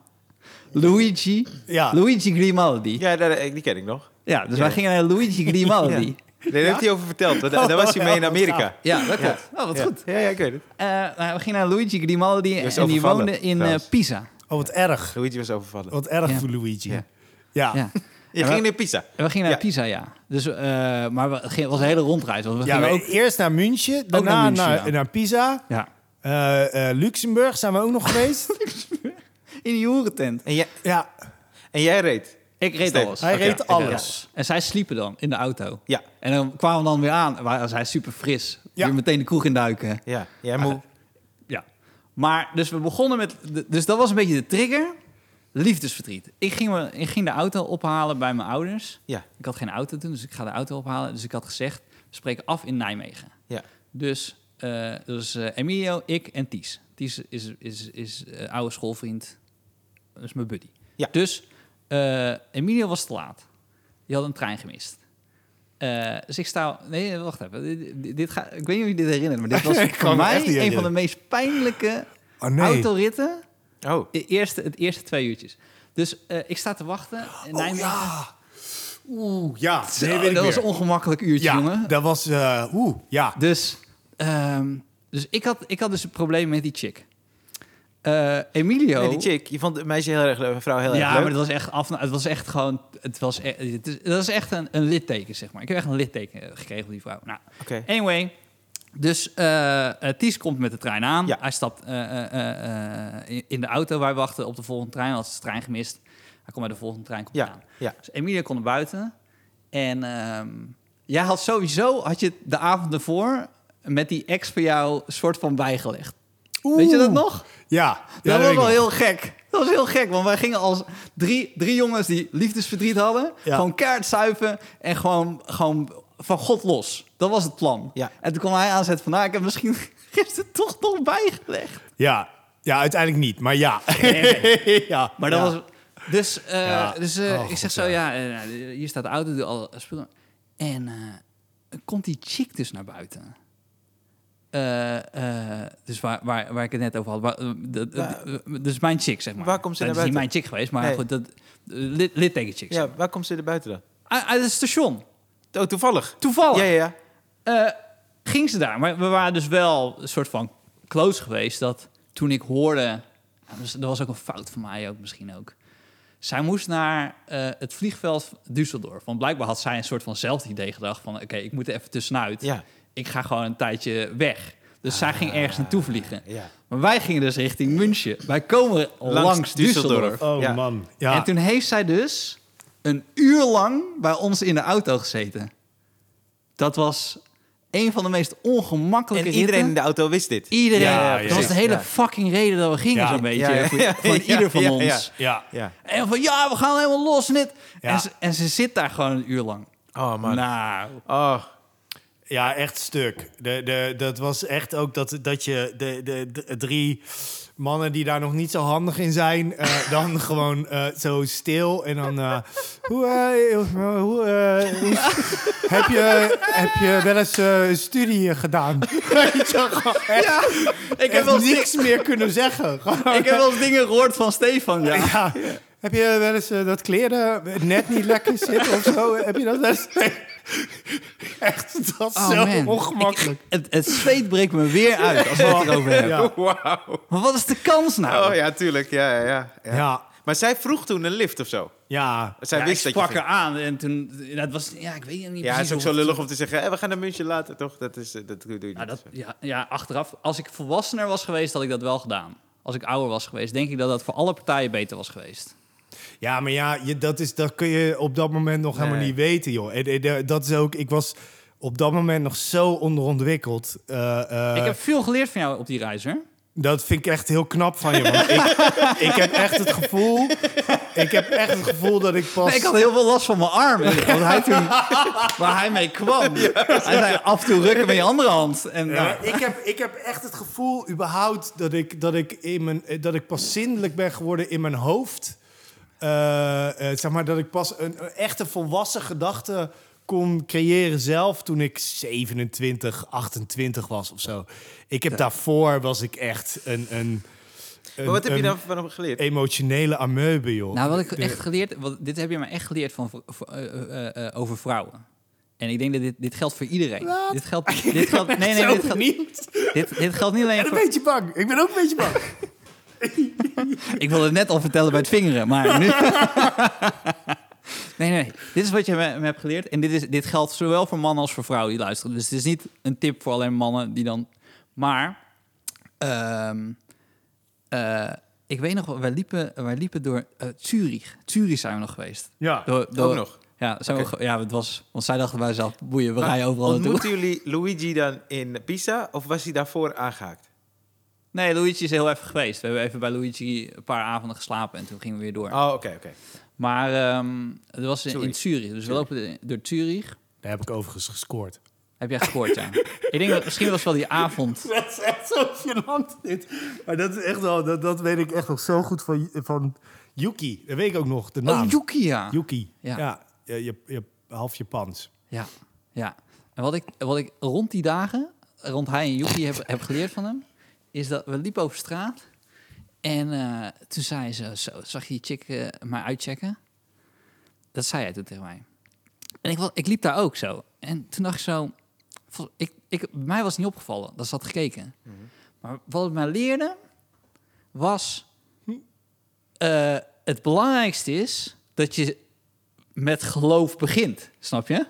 Luigi. Ja. Luigi Grimaldi. Ja, Ja, die ken ik nog. dus wij gingen naar Luigi Grimaldi. Ja. Nee, daar heeft hij over verteld. want Daar, daar was hij mee in Amerika. Ja, dat klopt. Oh, wat Ja. goed. Ja, ja, ik weet het. Eh, nou, we gingen naar Luigi Grimaldi en die woonde in eh. Pisa. Oh, wat erg. Luigi was overvallen. Wat erg Ja. voor Luigi. Ja. Ja. Ja. Je ging naar Pisa. We gingen naar Ja. Pisa, ja. Dus, eh, maar we, het ging- was een hele rondreis. Want we Ja, gingen ook... eerst naar München, daarna naar naar, ja. naar Pisa. Ja. Eh, eh, Luxemburg zijn we ook nog geweest. In die hoerentent. En jij, ja, en jij reed. Ik reed Steven. alles. hij reed alles. En zij sliepen dan in de auto. Ja, En dan kwamen we dan weer aan. Waar zij super fris. Ja. Weer meteen de kroeg induiken. ja. Jij moe. Ja. Maar dus we begonnen met... de- Dus dat was een beetje de trigger. Liefdesverdriet. Ik ging, me, ik ging de auto ophalen bij mijn ouders. Ja, Ik had geen auto toen, dus ik ga de auto ophalen. Dus ik had gezegd, we spreken af in Nijmegen. ja. Dus, eh dus eh, Emilio, ik en Ties. Ties is, is, is eh, oude schoolvriend. Dat is mijn buddy. Ja. Dus eh, Emilio was te laat. Die had een trein gemist. Eh, dus ik sta... Nee, wacht even. Dit, dit- ga, ik weet niet of je dit herinnert, maar dit was voor mij een van de meest pijnlijke Oh nee. autoritten. Oh, De eerste, het eerste twee uurtjes. Dus eh, ik sta te wachten in Oh ja. Oeh, ja. Zo, Nee, dat was een ongemakkelijk uurtje, Ja, jongen. dat was... eh Oeh, ja. Dus, ehm, dus ik, had, ik had dus een probleem met die chick. Eh, Emilio... nee, die chick. Je vond het meisje heel erg leuk, vrouw heel erg ja, leuk. maar het was echt af. Het was echt gewoon. Het was. e- Het is, dat is echt een, een litteken, zeg maar. Ik heb echt een litteken gekregen van die vrouw. Nou, Oké. anyway. Dus eh eh, Ties komt met de trein aan. Ja. Hij stapt in- de auto. Wij wachten op de volgende trein. Hij had de trein gemist. Hij komt bij de volgende trein komt Ja, aan. ja. Dus Emilia kon naar buiten. En ehm, jij had sowieso, had je de avond ervoor met die ex van jou soort van bijgelegd. Weet je dat nog? Ja. dat was wel heel gek. Dat was heel gek, want wij gingen als drie, drie jongens die liefdesverdriet hadden. Gewoon kaart zuiven en gewoon, gewoon van God los. Dat was het plan. Ja. En toen kwam hij aanzetten van, nou, ik heb misschien gisteren toch nog bijgelegd. Ja. ja, uiteindelijk niet, maar ja. ja. Maar dat ja. was... Dus, eh, Ja. dus eh, Oh, ik God, zeg zo, ja, eh, nou, hier staat de auto, spullen. En eh, komt die chick dus naar buiten. Eh, eh, dus waar, waar, waar ik het net over had. Waar, eh, de- Waar- dus mijn chick, zeg maar. Waar komt ze Dat naar is niet buiten? mijn chick geweest, maar Nee. goed, dat, lit, litteken chick. zeg Ja, waar komt ze er buiten dan? Uit, uit het station. Oh, toevallig. Toevallig. Ja, ja, ja. Ging ze daar. Maar we waren dus wel een soort van close geweest. Dat toen ik hoorde... ja, dus, dat was ook een fout van mij ook misschien ook. Zij moest naar het vliegveld Düsseldorf. Want blijkbaar had zij een soort van zelfde idee gedacht. Van oké, ik moet er even tussenuit. Ja. Ik ga gewoon een tijdje weg. Dus zij ging ergens naartoe vliegen. Ja. Maar wij gingen dus richting München. Wij komen langs, Langs Düsseldorf. Düsseldorf. Oh Ja. man. Ja. En toen heeft zij dus een uur lang bij ons in de auto gezeten. Dat was een van de meest En ongemakkelijke iedereen ritten. in de auto wist dit. Iedereen. Ja, ja, dat was de hele Ja. fucking reden dat we gingen Ja. zo'n beetje. Ja, ja, voor, ja, voor ja, ieder van ja, ons. ja. ja. Ja. En van ja, we gaan helemaal los en. En, ze, en ze zit daar gewoon een uur lang. Oh, man. Nou, Oh. Ja, echt stuk. De, de, dat was echt ook dat, dat je de, de, de drie mannen die daar nog niet zo handig in zijn, eh, dan gewoon eh, zo stil en dan. eh, hoe, eh, hoe, hoe- heb, je, heb je wel eens eh, een studie gedaan? Weet je, gewoon echt, Ik echt niks meer kunnen zeggen. Gewoon, Ik heb wel eens dingen gehoord van Stefan, ja. ja. Heb je wel eens dat kleren net niet lekker zitten of zo? Heb je dat wel eens? Echt, dat is Oh, zo man. ongemakkelijk. Ik- het, het zweet breekt me weer uit als we het erover hebben. Ja. Wauw. Maar wat is de kans nou? Oh ja, tuurlijk. Ja, ja, ja, ja. Ja, Maar zij vroeg toen een lift of zo. ja. Zij Ja, ik wist dat je sprak er aan en toen... Dat was, ja, ik weet niet Ja, precies het is ook zo lullig om te zeggen, we gaan een muntje laten, toch? Dat, is, eh, dat doe je niet. Nou, dat, ja, ja, achteraf, als ik volwassener was geweest, had ik dat wel gedaan. Als ik ouder was geweest, denk ik dat dat voor alle partijen beter was geweest. Ja, maar ja, je, dat, is, dat kun je op dat moment nog helemaal niet weten, joh. En, en, eh, dat is ook, ik was op dat moment nog zo onderontwikkeld. Eh, eh, ik heb veel geleerd van jou op die reis, hoor. Dat vind ik echt heel knap van je. Want ik, ik heb echt het gevoel. Ik heb echt het gevoel dat ik pas. Nee, ik had heel veel last van mijn arm. Want hij toen, waar hij mee kwam. Hij zei af en toe rukken met je andere hand. En, Ja, nou, ik, heb, ik heb echt het gevoel, überhaupt, dat ik, dat ik, in mijn, eh, dat ik pas zindelijk ben geworden in mijn hoofd. Eh, eh, zeg maar dat ik pas een, een echte volwassen gedachte kon creëren zelf toen ik 27, 28 was of zo. Ik heb daarvoor was ik echt een, een, Maar wat heb je dan van hem geleerd? emotionele amoebe, joh. nou, wat ik De- echt geleerd... Wat, dit heb je me echt geleerd van, eh, over vrouwen. En ik denk dat dit, dit geldt voor iedereen. Wat? Dit geldt, dit geldt, nee, nee, dit geldt, dit, dit geldt niet Ik alleen ben voor... een beetje bang. Ik ben ook een beetje bang. Ik wilde het net al vertellen bij het vingeren, maar nu... Nee, nee, dit is wat je me, me hebt geleerd. En dit, is, dit geldt zowel voor mannen als voor vrouwen die luisteren. Dus het is niet een tip voor alleen mannen die dan... Maar, ehm, eh, ik weet nog, wel, wij liepen, wij liepen door eh, Zurich. Zurich zijn we nog geweest. Ja. Door, door- Ook nog. Ja, zijn ge- ja, het was, want zij dachten bij zichzelf, boeien, we Maar rijden overal naartoe. Ontmoetten jullie Luigi dan in Pisa of was hij daarvoor aangehaakt? Nee, Luigi is heel even geweest. We hebben even bij Luigi een paar avonden geslapen en toen gingen we weer door. Oh, oké, oké. Maar ehm het was in, in Zurich. Zurich. Dus we lopen door Zurich. Daar heb ik overigens gescoord. Heb jij gescoord, ja? ik denk dat misschien was wel die avond. Dat is echt zo gênant, dit. Maar dat is echt wel, dat, dat weet ik echt nog zo goed van, van Yuki. Dat weet ik ook nog, de naam. Oh, Yuki, ja. Yuki. Ja. Ja, je, je, je- half Japans. Ja, ja. En wat ik, wat ik rond die dagen, rond hij en Yuki heb, heb geleerd van hem, is dat we liepen over straat. En eh, toen zei ze, zo, zag je die chick eh, mij uitchecken? Dat zei hij toen tegen mij. En ik, ik liep daar ook zo. En toen dacht ik zo, ik, ik, mij was niet opgevallen dat ze had gekeken. Maar wat het mij leerde, was, eh, het belangrijkste is dat je met geloof begint, snap je?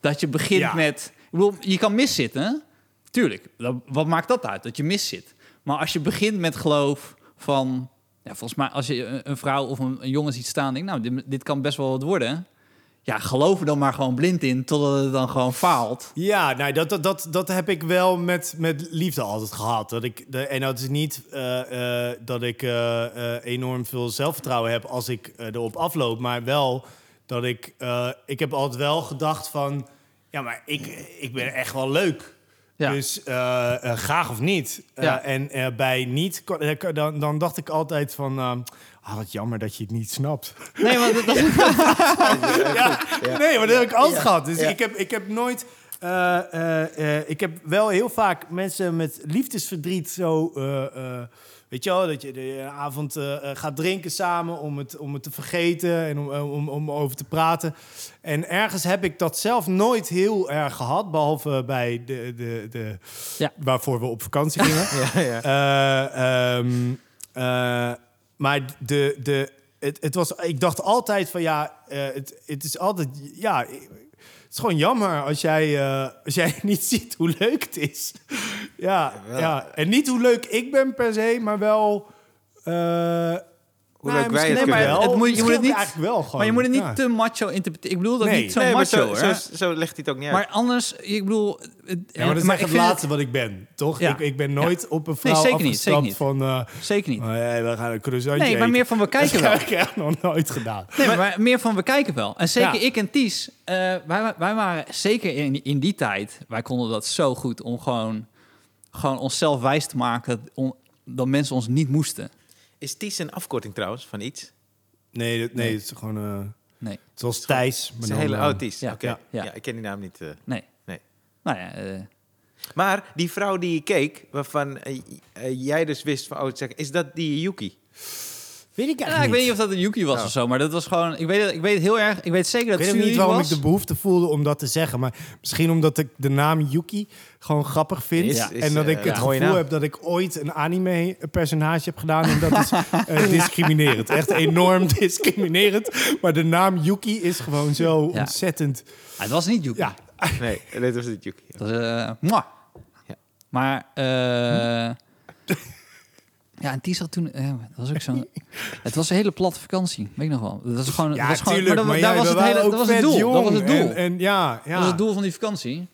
Dat je begint Ja. met... Ik bedoel, je kan miszitten, tuurlijk. Wat maakt dat uit, dat je miszit? Maar als je begint met geloof van... Ja, volgens mij, als je een, vrouw of een, jongen ziet staan... denk nou, dit, kan best wel wat worden. Ja, geloof er dan maar gewoon blind in, totdat het dan gewoon faalt. Ja, nou, dat, dat, dat, dat heb ik wel met, met liefde altijd gehad. Dat ik, en dat is niet eh, eh, dat ik eh, enorm veel zelfvertrouwen heb als ik erop afloop. Maar wel dat ik... ik heb altijd wel gedacht van... Ja, maar ik, ik ben echt wel leuk. Ja. Dus eh, eh, graag of niet. Eh, Ja. En eh, bij niet, dan, dan dacht ik altijd van... eh, ah, wat jammer dat je het niet snapt. Nee, maar dat, dat Ja, nee, maar dat heb ik altijd Ja. gehad. Dus Ja. ik, heb, ik heb nooit... eh, eh, eh, ik heb wel heel vaak mensen met liefdesverdriet zo... eh, eh, weet je wel, dat je de avond eh, eh, gaat drinken samen om het, om het te vergeten en om, eh, om, om over te praten. En ergens heb ik dat zelf nooit heel erg gehad, behalve bij de, de, de Ja. waarvoor we op vakantie gingen. Ja, ja. Eh, ehm, eh, maar de, de, het, het was, ik dacht altijd van ja, eh, het, het is altijd, ja, is gewoon jammer als jij, eh, als jij niet ziet hoe leuk het is. ja, ja, en niet hoe leuk ik ben per se, maar wel, eh, hoe Nou, leuk wij het Nee, kunnen maar wel. het moet- je Misschien moet het ook niet- eigenlijk wel gewoon. Maar je moet het niet ja. te macho interpreteren. Ik bedoel dat Nee. niet zo nee, macho, zo, hè? zo, zo legt hij het ook niet uit. Maar anders, ik bedoel... het- Ja, maar dat is echt het laatste wat ik ben, toch? Ja. Ik, ik ben nooit op een vrouw zeker niet, afgestapt zeker niet. van... eh, Zeker niet. oh, ja, we gaan een croissantje Nee, maar eten. meer van we kijken Dat wel. heb ik echt nog nooit gedaan. Nee, maar, meer van we kijken wel. En zeker Ja. ik en Ties, eh, wij, wij waren zeker in, in die tijd, wij konden dat zo goed om gewoon, gewoon onszelf wijs te maken dat mensen ons niet moesten. Is Ties een afkorting trouwens van iets? Nee, dat- nee, Nee. het is gewoon... eh, Nee, zoals Thijs. Het is een hele eh, oude Ties. ja, Oké. ja, Ja, ja. ik ken die naam niet. eh. nee. Nee. Nou ja, eh, Maar die vrouw die je keek, waarvan eh, eh, jij dus wist van, oh, zeg, is dat die Yuki? Weet ik ja, ik weet niet of dat een Yuki was of zo, maar dat was gewoon, ik weet, het- ik weet het heel erg, ik weet zeker dat Ik het weet niet waarom was. ik de behoefte voelde om dat te zeggen. Maar misschien omdat ik de naam Yuki gewoon grappig vind. Is- Ja. is, en dat ik eh, het gevoel naam. heb dat ik ooit een anime-personage heb gedaan. En dat is eh, discriminerend. Echt enorm discriminerend. Maar de naam Yuki is gewoon zo Ja. ontzettend... Het was niet Yuki. Ja, Nee, dit was niet Yuki. Dat is, eh. Maar, eh ja, en Ties had toen, eh, dat was ook zo'n, het was een hele platte vakantie, weet ik nog wel. Dat was gewoon, ja dat was gewoon, tuurlijk. maar, Maar, dat, daar was het hele, dat was het vet doel. Dat was jong. het doel. En, en ja, ja. Dat was het doel van die vakantie.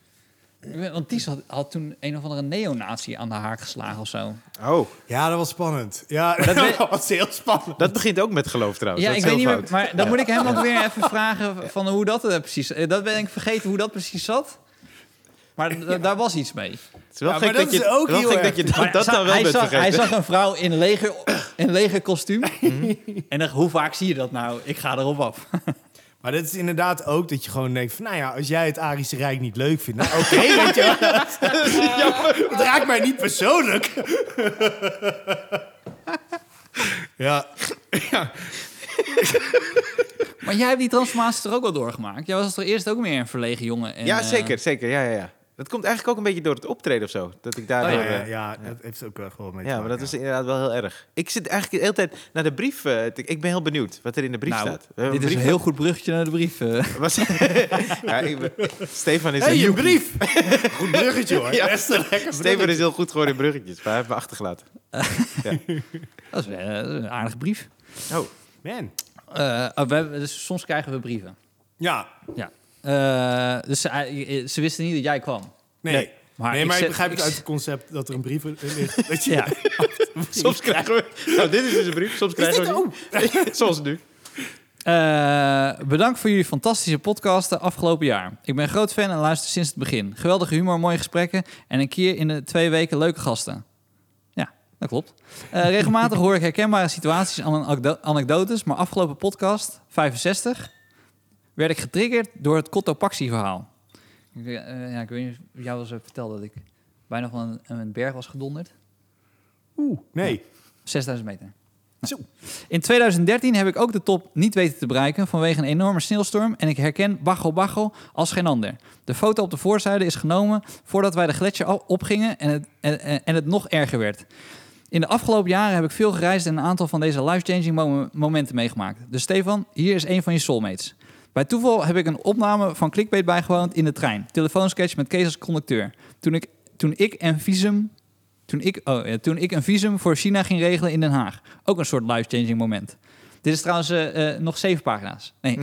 Ik weet- Want Ties had, had toen een of andere neonazi aan de haak geslagen of zo. Oh, ja, dat was spannend. Ja, dat weet- was heel spannend. dat begint ook met geloof trouwens. Ja, Dat ik is weet niet heel meer, fout. maar dan moet ik hem ook weer even vragen van hoe dat eh, precies... eh, Dat ben ik vergeten hoe dat precies zat. Maar daar was iets mee. Het is wel Ja, gek maar dat, dat je, ook wel heel gek dat je dat, dan wel hij, bent zag, vergeten. hij zag een vrouw in leger, in leger kostuum. en dan, hoe vaak zie je dat nou? Ik ga erop af. Maar dat is inderdaad ook dat je gewoon denkt van... nou ja, als jij het Arische Rijk niet leuk vindt... nou, oké, weet je wel. Ja, Het raakt mij niet persoonlijk. ja. ja. Maar jij hebt die transformatie er ook al doorgemaakt. Jij was er eerst ook meer een verlegen jongen. En, ja, eh, zeker, zeker. Ja, ja, ja. Dat komt eigenlijk ook een beetje door het optreden of zo. Dat ik daar. Oh, ja, ja. Ja, ja, dat heeft ook wel gewoon mee te ja, maar dat is inderdaad wel heel erg. Ik zit eigenlijk de hele tijd naar de brief. eh, te- ik ben heel benieuwd wat er in de brief Nou, staat. Dit is een heel goed bruggetje naar de brief. eh. Was, ja, ik ben- Stefan is een hey, een brief. Goed bruggetje hoor. Ja. Best een lekker Stefan bruggetje. is heel goed geworden in bruggetjes, maar hij heeft me achtergelaten. Dat is eh, een aardige brief. Oh, Man. Eh, oh, we hebben- dus soms krijgen we brieven. Ja, Ja. Eh, dus ze, ze wisten niet dat jij kwam. nee. Nee. Maar nee, ik maar ik, zet- begrijp ik het uit het concept dat er een brief in ligt. Dat je, Ja. soms krijgen we. Nou, dit is dus een brief. Soms krijgen dit we. die. Zoals nu. Eh, bedankt voor jullie fantastische podcast de afgelopen jaar. Ik ben een groot fan en luister sinds het begin. Geweldige humor, mooie gesprekken en een keer in de twee weken leuke gasten. Ja, dat klopt. Eh, regelmatig hoor ik herkenbare situaties en anekdo- anekdotes, maar afgelopen podcast, 65, werd ik getriggerd door het Cotopaxi-verhaal. Ik, eh, ja, ik weet niet of jou eens heb verteld dat ik bijna van een, een berg was gedonderd. Oeh, nee. 6000 meter. Zo. In 2013 heb ik ook de top niet weten te bereiken vanwege een enorme sneeuwstorm en ik herken Bago Bago als geen ander. De foto op de voorzijde is genomen voordat wij de gletsjer opgingen en het, en, en- het nog erger werd. In de afgelopen jaren heb ik veel gereisd en een aantal van deze life-changing mom- momenten meegemaakt. Dus Stefan, hier is een van je soulmates. Bij toeval heb ik een opname van Clickbait bijgewoond in de trein. Telefoonsketch met Kees als conducteur. Toen ik, toen ik een visum toen ik, oh, ja, toen ik een visum voor China ging regelen in Den Haag. Ook een soort life-changing moment. Dit is trouwens eh, eh, nog zeven pagina's. Nee.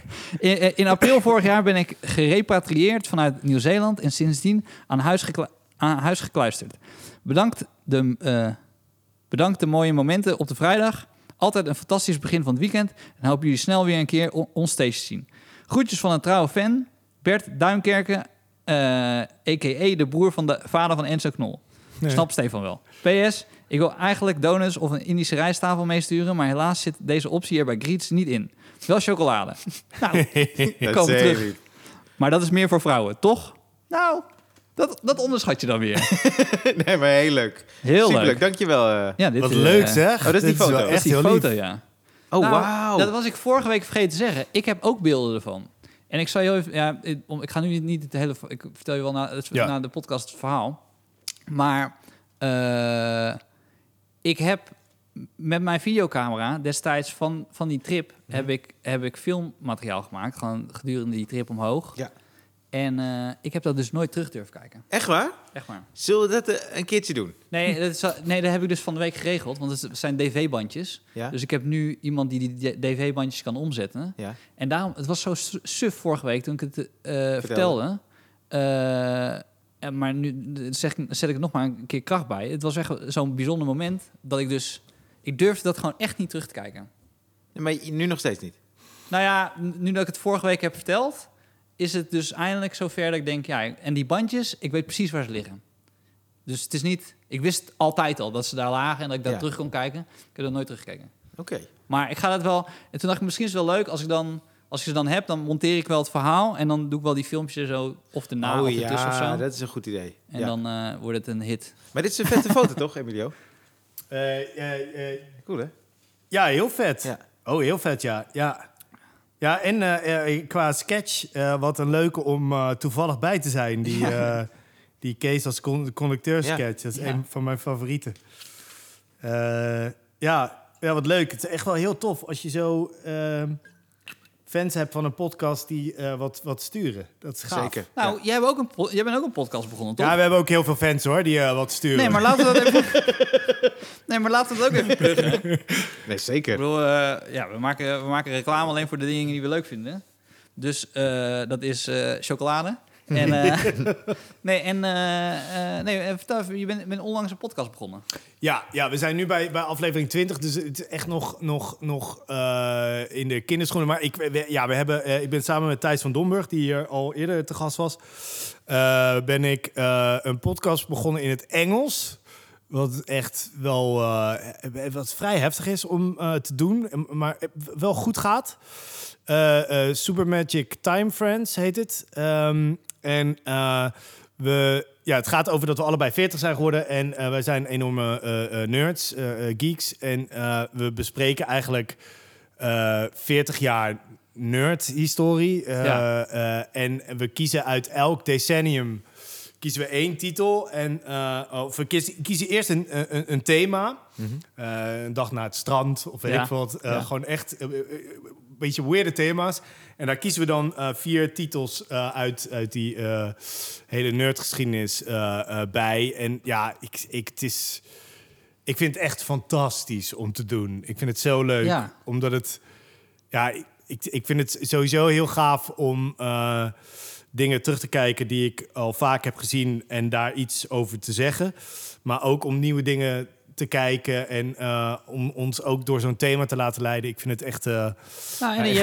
in, eh, in april vorig jaar ben ik gerepatrieerd vanuit Nieuw-Zeeland... en sindsdien aan huis, geklu- aan huis gekluisterd. Bedankt de, bedankt de mooie momenten op de vrijdag. Altijd een fantastisch begin van het weekend. En hoop jullie snel weer een keer on- onstage te zien. Groetjes van een trouwe fan, Bert Duinkerken... eh a.k.a. de broer van de vader van Enzo Knol. Nee. Snap Stefan wel. PS, ik wil eigenlijk donuts of een Indische rijsttafel meesturen, maar helaas zit deze optie er bij Greets niet in. Wel chocolade. Nou, komen terug. maar dat is meer voor vrouwen, toch? Nou, dat, dat onderschat je dan weer. Nee, maar heel leuk. Heel Superleuk, leuk. dankjewel. eh. Ja, dit Wat is, leuk eh, zeg. oh, dat is die Dit foto. wel Dat Dat is echt die heel foto, ja. Oh, Nou, wauw. Dat was ik vorige week vergeten te zeggen. Ik heb ook beelden ervan. En ik zal je even, ja, ik- om- ik ga nu niet, niet het hele, ik vertel je wel na, het, Ja. na de podcast het verhaal. Maar eh, ik heb met mijn videocamera destijds van, van die trip heb, ik, heb ik filmmateriaal gemaakt. Gewoon gedurende die trip omhoog. Ja. En eh, ik heb dat dus nooit terug durven kijken. Echt waar? Echt maar. Zullen we dat eh, een keertje doen? Nee, dat, is, wel- nee, dat heb ik dus van de week geregeld. Want het zijn dv-bandjes. Ja? Dus ik heb nu iemand die die dv-bandjes kan omzetten. Ja. En daarom, het was zo su- suf vorige week toen ik het eh, vertelde. Eh, maar nu zeg, zet ik er nog maar een keer kracht bij. Het was echt zo'n bijzonder moment dat ik dus... Ik durfde dat gewoon echt niet terug te kijken. Maar nu nog steeds niet. Nou ja, nu dat ik het vorige week heb verteld... is het dus eindelijk zover dat ik denk... ja, en die bandjes, ik weet precies waar ze liggen. Dus het is niet... Ik wist altijd al dat ze daar lagen en dat ik daar Ja. terug kon kijken. Ik heb dat nooit teruggekeken. Oké. Maar ik ga dat wel. En toen dacht ik, misschien is het wel leuk als ik dan. Als ik ze dan heb, dan monteer ik wel het verhaal. En dan doe ik wel die filmpjes er zo. Of erna oh of ertussen of ja, zo. dat is een goed idee. En ja. dan eh, wordt het een hit. Maar dit is een vette foto toch, Emilio? Eh, eh, eh, Cool hè? ja, heel vet. Ja. Oh, heel vet, ja. Ja, ja en eh, eh, qua sketch, eh, wat een leuke om toevallig bij te zijn. Die, eh, die Kees als con conducteur-sketch. Dat is Ja. een van mijn favorieten. Ja, ja, wat leuk. Het is echt wel heel tof als je zo ehm, fans hebt van een podcast die eh, wat, wat sturen. Dat is gaaf. Zeker. Nou, jij, hebt ook een jij bent ook een podcast begonnen, toch? Ja, we hebben ook heel veel fans hoor, die eh, wat sturen. nee, maar laten we dat even. nee, maar laten we dat ook even pluggen. Nee, Ik zeker. bedoel, eh, ja, we maken, we maken reclame alleen voor de dingen die we leuk vinden. Dus eh, dat is eh, chocolade. En, eh, nee, en eh, eh, nee, vertel even, je bent, bent onlangs een podcast begonnen. Ja, ja, we zijn nu bij, bij aflevering 20, dus het is echt nog, nog, nog in de kinderschoenen. Maar ik, we- ja, we hebben, ik ben samen met Thijs van Domburg, die hier al eerder te gast was, ben ik een podcast begonnen in het Engels. Wat echt wel wat vrij heftig is om te doen, maar wel goed gaat. Eh, Super Magic Time Friends heet het. Ehm, en eh, we, ja, het gaat over dat we allebei 40 zijn geworden. En eh, wij zijn enorme eh, nerds, geeks. En we bespreken eigenlijk eh 40 jaar nerd-historie. Ja. en we kiezen uit elk decennium kiezen we één titel. En of we kiezen, kiezen eerst een, een, een thema. Eh, een dag naar het strand of weet Ja. ik wat. Ja. Gewoon echt een beetje weirde thema's. En daar kiezen we dan eh, vier titels eh, uit, uit die eh, hele nerdgeschiedenis bij. En ja, ik, ik, het is, ik vind het echt fantastisch om te doen. Ik vind het zo leuk. Ja. Omdat het... Ja, ik, ik, vind het sowieso heel gaaf om dingen terug te kijken... die ik al vaak heb gezien en daar iets over te zeggen. Maar ook om nieuwe dingen te kijken en eh, om ons ook door zo'n thema te laten leiden. Ik vind het echt... eh, Nou, en Ja, je,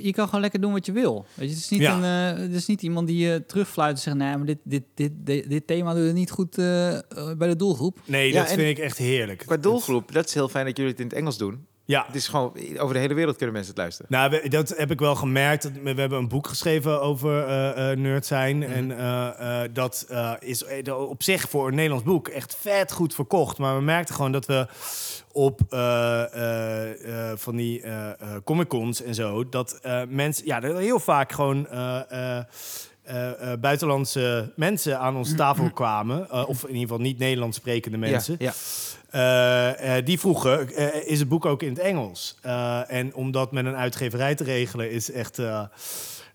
hebt- kan gewoon lekker doen wat je wil. Weet je, het, is niet Ja. een, eh, het is niet iemand die je terugfluit en zegt... nee, maar dit, dit, dit, dit, dit thema doet het niet goed eh, eh, bij de doelgroep. nee, Ja, dat vind ik echt heerlijk. Qua doelgroep, dat is heel fijn dat jullie het in het Engels doen. Ja, Het is gewoon, over de hele wereld kunnen mensen het luisteren. Nou, we- dat heb ik wel gemerkt. We hebben een boek geschreven over eh, nerd zijn. Mhm. En eh, dat is op zich voor een Nederlands boek echt vet goed verkocht. Maar we merkten gewoon dat we op van die Comic-Cons en zo... dat mensen... Ja, heel vaak gewoon... buitenlandse mensen aan onze tafel kwamen. of in ieder geval niet Nederlands sprekende mensen. Ja, ja. Die vroegen, eh, is het boek ook in het Engels? Eh, en om dat met een uitgeverij te regelen is echt eh,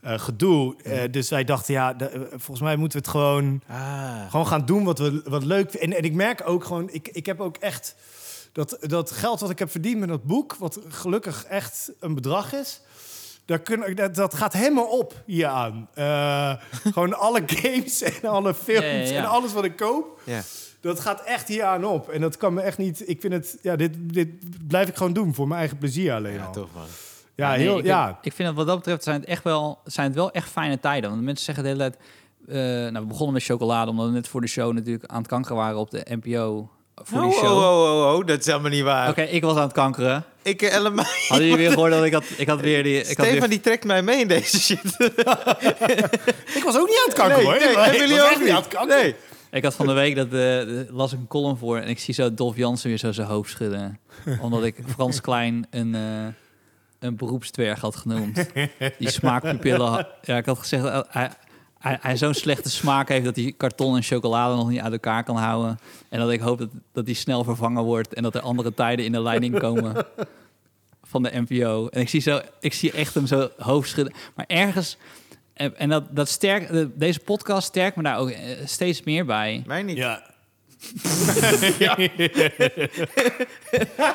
eh, gedoe. Eh, dus wij dachten, ja, de- eh, volgens mij moeten we het gewoon, Ah. gewoon gaan doen wat we wat leuk vinden. En, en ik merk ook gewoon, ik, ik heb ook echt dat, dat geld wat ik heb verdiend met dat boek, wat gelukkig echt een bedrag is. Daar kun, dat, dat gaat helemaal op hieraan. Eh gewoon alle games en alle films Ja, ja, ja. en alles wat ik koop. Dat gaat echt hier aan op. En dat kan me echt niet. Ik vind het. Ja, dit, dit blijf ik gewoon doen voor mijn eigen plezier alleen Ja, al. toch man. Ja, nee, heel. ik, ja. ik vind dat wat dat betreft zijn het, echt wel, zijn het wel echt fijne tijden. Want mensen zeggen de hele tijd... eh, nou, we begonnen met chocolade, omdat we net voor de show natuurlijk aan het kankeren waren op de NPO. Voor die Oh, show. oh, oh, oh, oh, dat is helemaal niet waar. Oké, ik was aan het kankeren. Ik eh, helemaal... Hadden jullie weer gehoord dat ik had, ik had weer die... Ik had Stefan weer, die trekt mij mee in deze shit. Ik was ook niet aan het kankeren hoor. nee, Ik was hebben jullie ook niet aan het kankeren. Nee. Ik had van de week, dat de- las ik een column voor... en ik zie zo Dolf Jansen weer zo zijn hoofd schudden. omdat ik Frans Klein een, eh een beroepsdwerg had genoemd. Die smaakpupillen... Ja, ik had gezegd... eh, hij, hij, hij zo'n slechte smaak heeft dat hij karton en chocolade nog niet uit elkaar kan houden. En dat ik hoop dat, dat hij snel vervangen wordt en dat er andere tijden in de leiding komen van de NPO. En ik zie, zo, ik zie echt hem zo hoofd schudden. Maar ergens, En, dat, dat sterk, de- deze podcast sterkt me daar ook eh, steeds meer bij. Mij niet. Ja.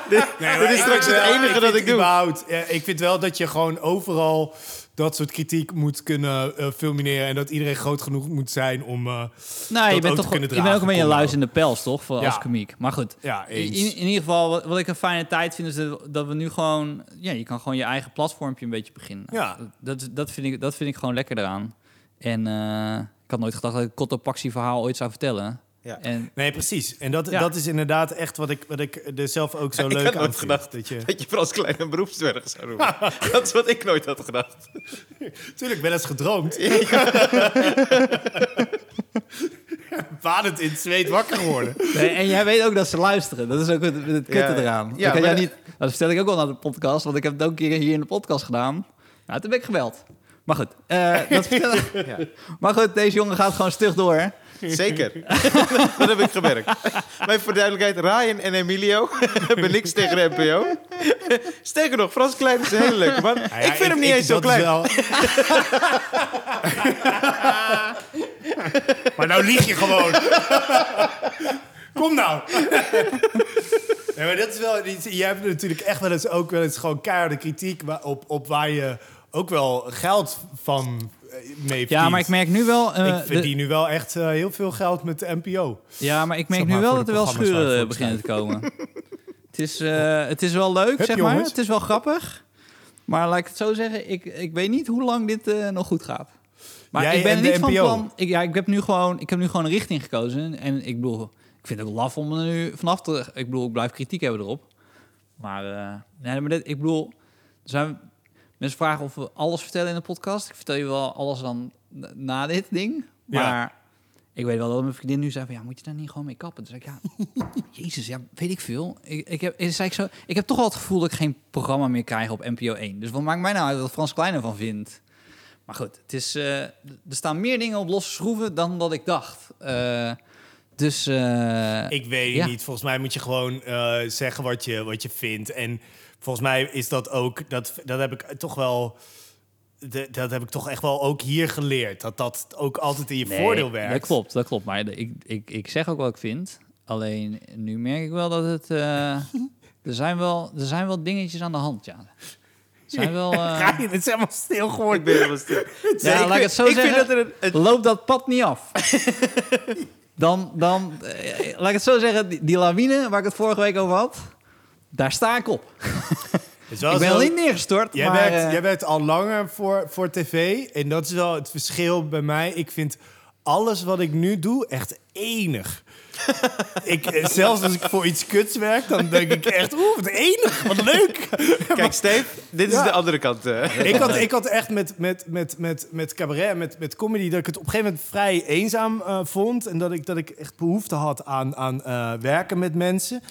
Dit is straks het enige dat ik doe. Überhaupt, eh, ik vind wel dat je gewoon overal dat soort kritiek moet kunnen eh, fulmineren. En dat iedereen groot genoeg moet zijn om... eh, Nou, dat je bent, toch, kunnen je bent ook dragen, een beetje luis in de pels, toch? Voor, Ja. Als komiek. Maar goed. Ja, In, ieder geval, wat, wat ik een fijne tijd vind, is dat, dat we nu gewoon... Ja, je kan gewoon je eigen platformpje een beetje beginnen. Ja. Dat, dat, vind, ik, dat vind ik gewoon lekker eraan. En eh, ik had nooit gedacht dat ik het Cotopaxi verhaal ooit zou vertellen. Ja. En Nee, precies. En dat, Ja. dat is inderdaad echt wat ik, wat ik er zelf ook zo leuk had aan vind. gedacht Dat je, dat je Frans Klein een beroepsdwerg zou noemen. dat is wat ik nooit had gedacht. tuurlijk, wel eens gedroomd. Badend in het zweet wakker geworden. Nee, en jij weet ook dat ze luisteren. Dat is ook het, het kutte Ja, eraan. ja, kan de- niet, dat vertel ik ook wel naar de podcast, want ik heb het ook een keer hier in de podcast gedaan. Nou, toen ben ik gebeld. Maar goed, eh, dat vertel Ja. Maar goed, deze jongen gaat gewoon stug door. Zeker. dat heb ik gemerkt. Maar voor duidelijkheid, Ryan en Emilio hebben niks tegen de NPO. Sterker nog, Frans Klein is een hele leuke man. Ja, ik vind hem niet eens zo klein. wel- maar nou lieg je gewoon. Kom nou. nee, maar dat is wel... iets- Je hebt natuurlijk echt wel eens ook wel eens gewoon keiharde kritiek op, op waar je ook wel geld van mee verdient. Ja, maar ik merk nu wel... eh, Ik de- verdien nu wel echt eh, heel veel geld met de NPO. ja, maar ik merk Zeg nu wel dat er wel schuren beginnen te komen. het, is, eh, het is wel leuk, Hup, zeg maar. Het is wel grappig. Maar laat ik het zo zeggen, ik, ik weet niet hoe lang dit eh, nog goed gaat. Maar Jij ik ben niet van plan... Ik, ja, ik, heb nu gewoon, ik heb nu gewoon een richting gekozen. En ik bedoel, ik vind het ook laf om er nu vanaf te... Ik bedoel, ik blijf kritiek hebben erop. Maar, eh, nee, maar dit, ik bedoel... Er zijn mensen vragen of we alles vertellen in de podcast. Ik vertel je wel alles dan na- dit ding. Ja. Maar ik weet wel dat mijn vriendin nu zei van... Ja, moet je daar niet gewoon mee kappen? Toen zei ik, ja, jezus, ja, weet ik veel. Ik, ik, heb, ik, zei ik, zo, ik heb toch wel het gevoel dat ik geen programma meer krijg op NPO 1. Dus wat maakt mij nou uit wat Frans Klein ervan vindt? Maar goed, het is, eh, er staan meer dingen op losse schroeven dan dat ik dacht. Eh, dus eh, Ik weet het Ja. niet. Volgens mij moet je gewoon zeggen wat je, wat je vindt. En volgens mij is dat ook... Dat, dat heb ik toch wel... de- dat heb ik toch echt wel ook hier geleerd. Dat dat ook altijd in je nee, voordeel werkt. Dat klopt, dat klopt. Maar ik, ik, ik zeg ook wat ik vind. Alleen nu merk ik wel dat het... eh, er, zijn wel, er zijn wel dingetjes aan de hand, ja. Er zijn wel... eh, Ryan, het is helemaal stil Ik geworden. ben helemaal stil. Ja, laat ik het zo ik zeggen. Vind dat er een, een- Loopt dat pad niet af. dan, dan eh, laat ik het zo zeggen, die, die lawine waar ik het vorige week over had, daar sta ik op. Ik ben al niet neergestort, Jij, maar... werkt, eh, jij werkt al langer voor, voor tv. En dat is wel het verschil bij mij. Ik vind alles wat ik nu doe echt enig. ik, eh, zelfs als ik voor iets kuts werk, dan denk ik echt... Oeh, wat enig, wat leuk. Kijk, Steve, dit is Ja. de andere kant. eh. ik, had, ik had echt met, met, met, met, met cabaret en met, met comedy... dat ik het op een gegeven moment vrij eenzaam eh, vond. En dat ik, dat ik echt behoefte had aan, aan werken met mensen.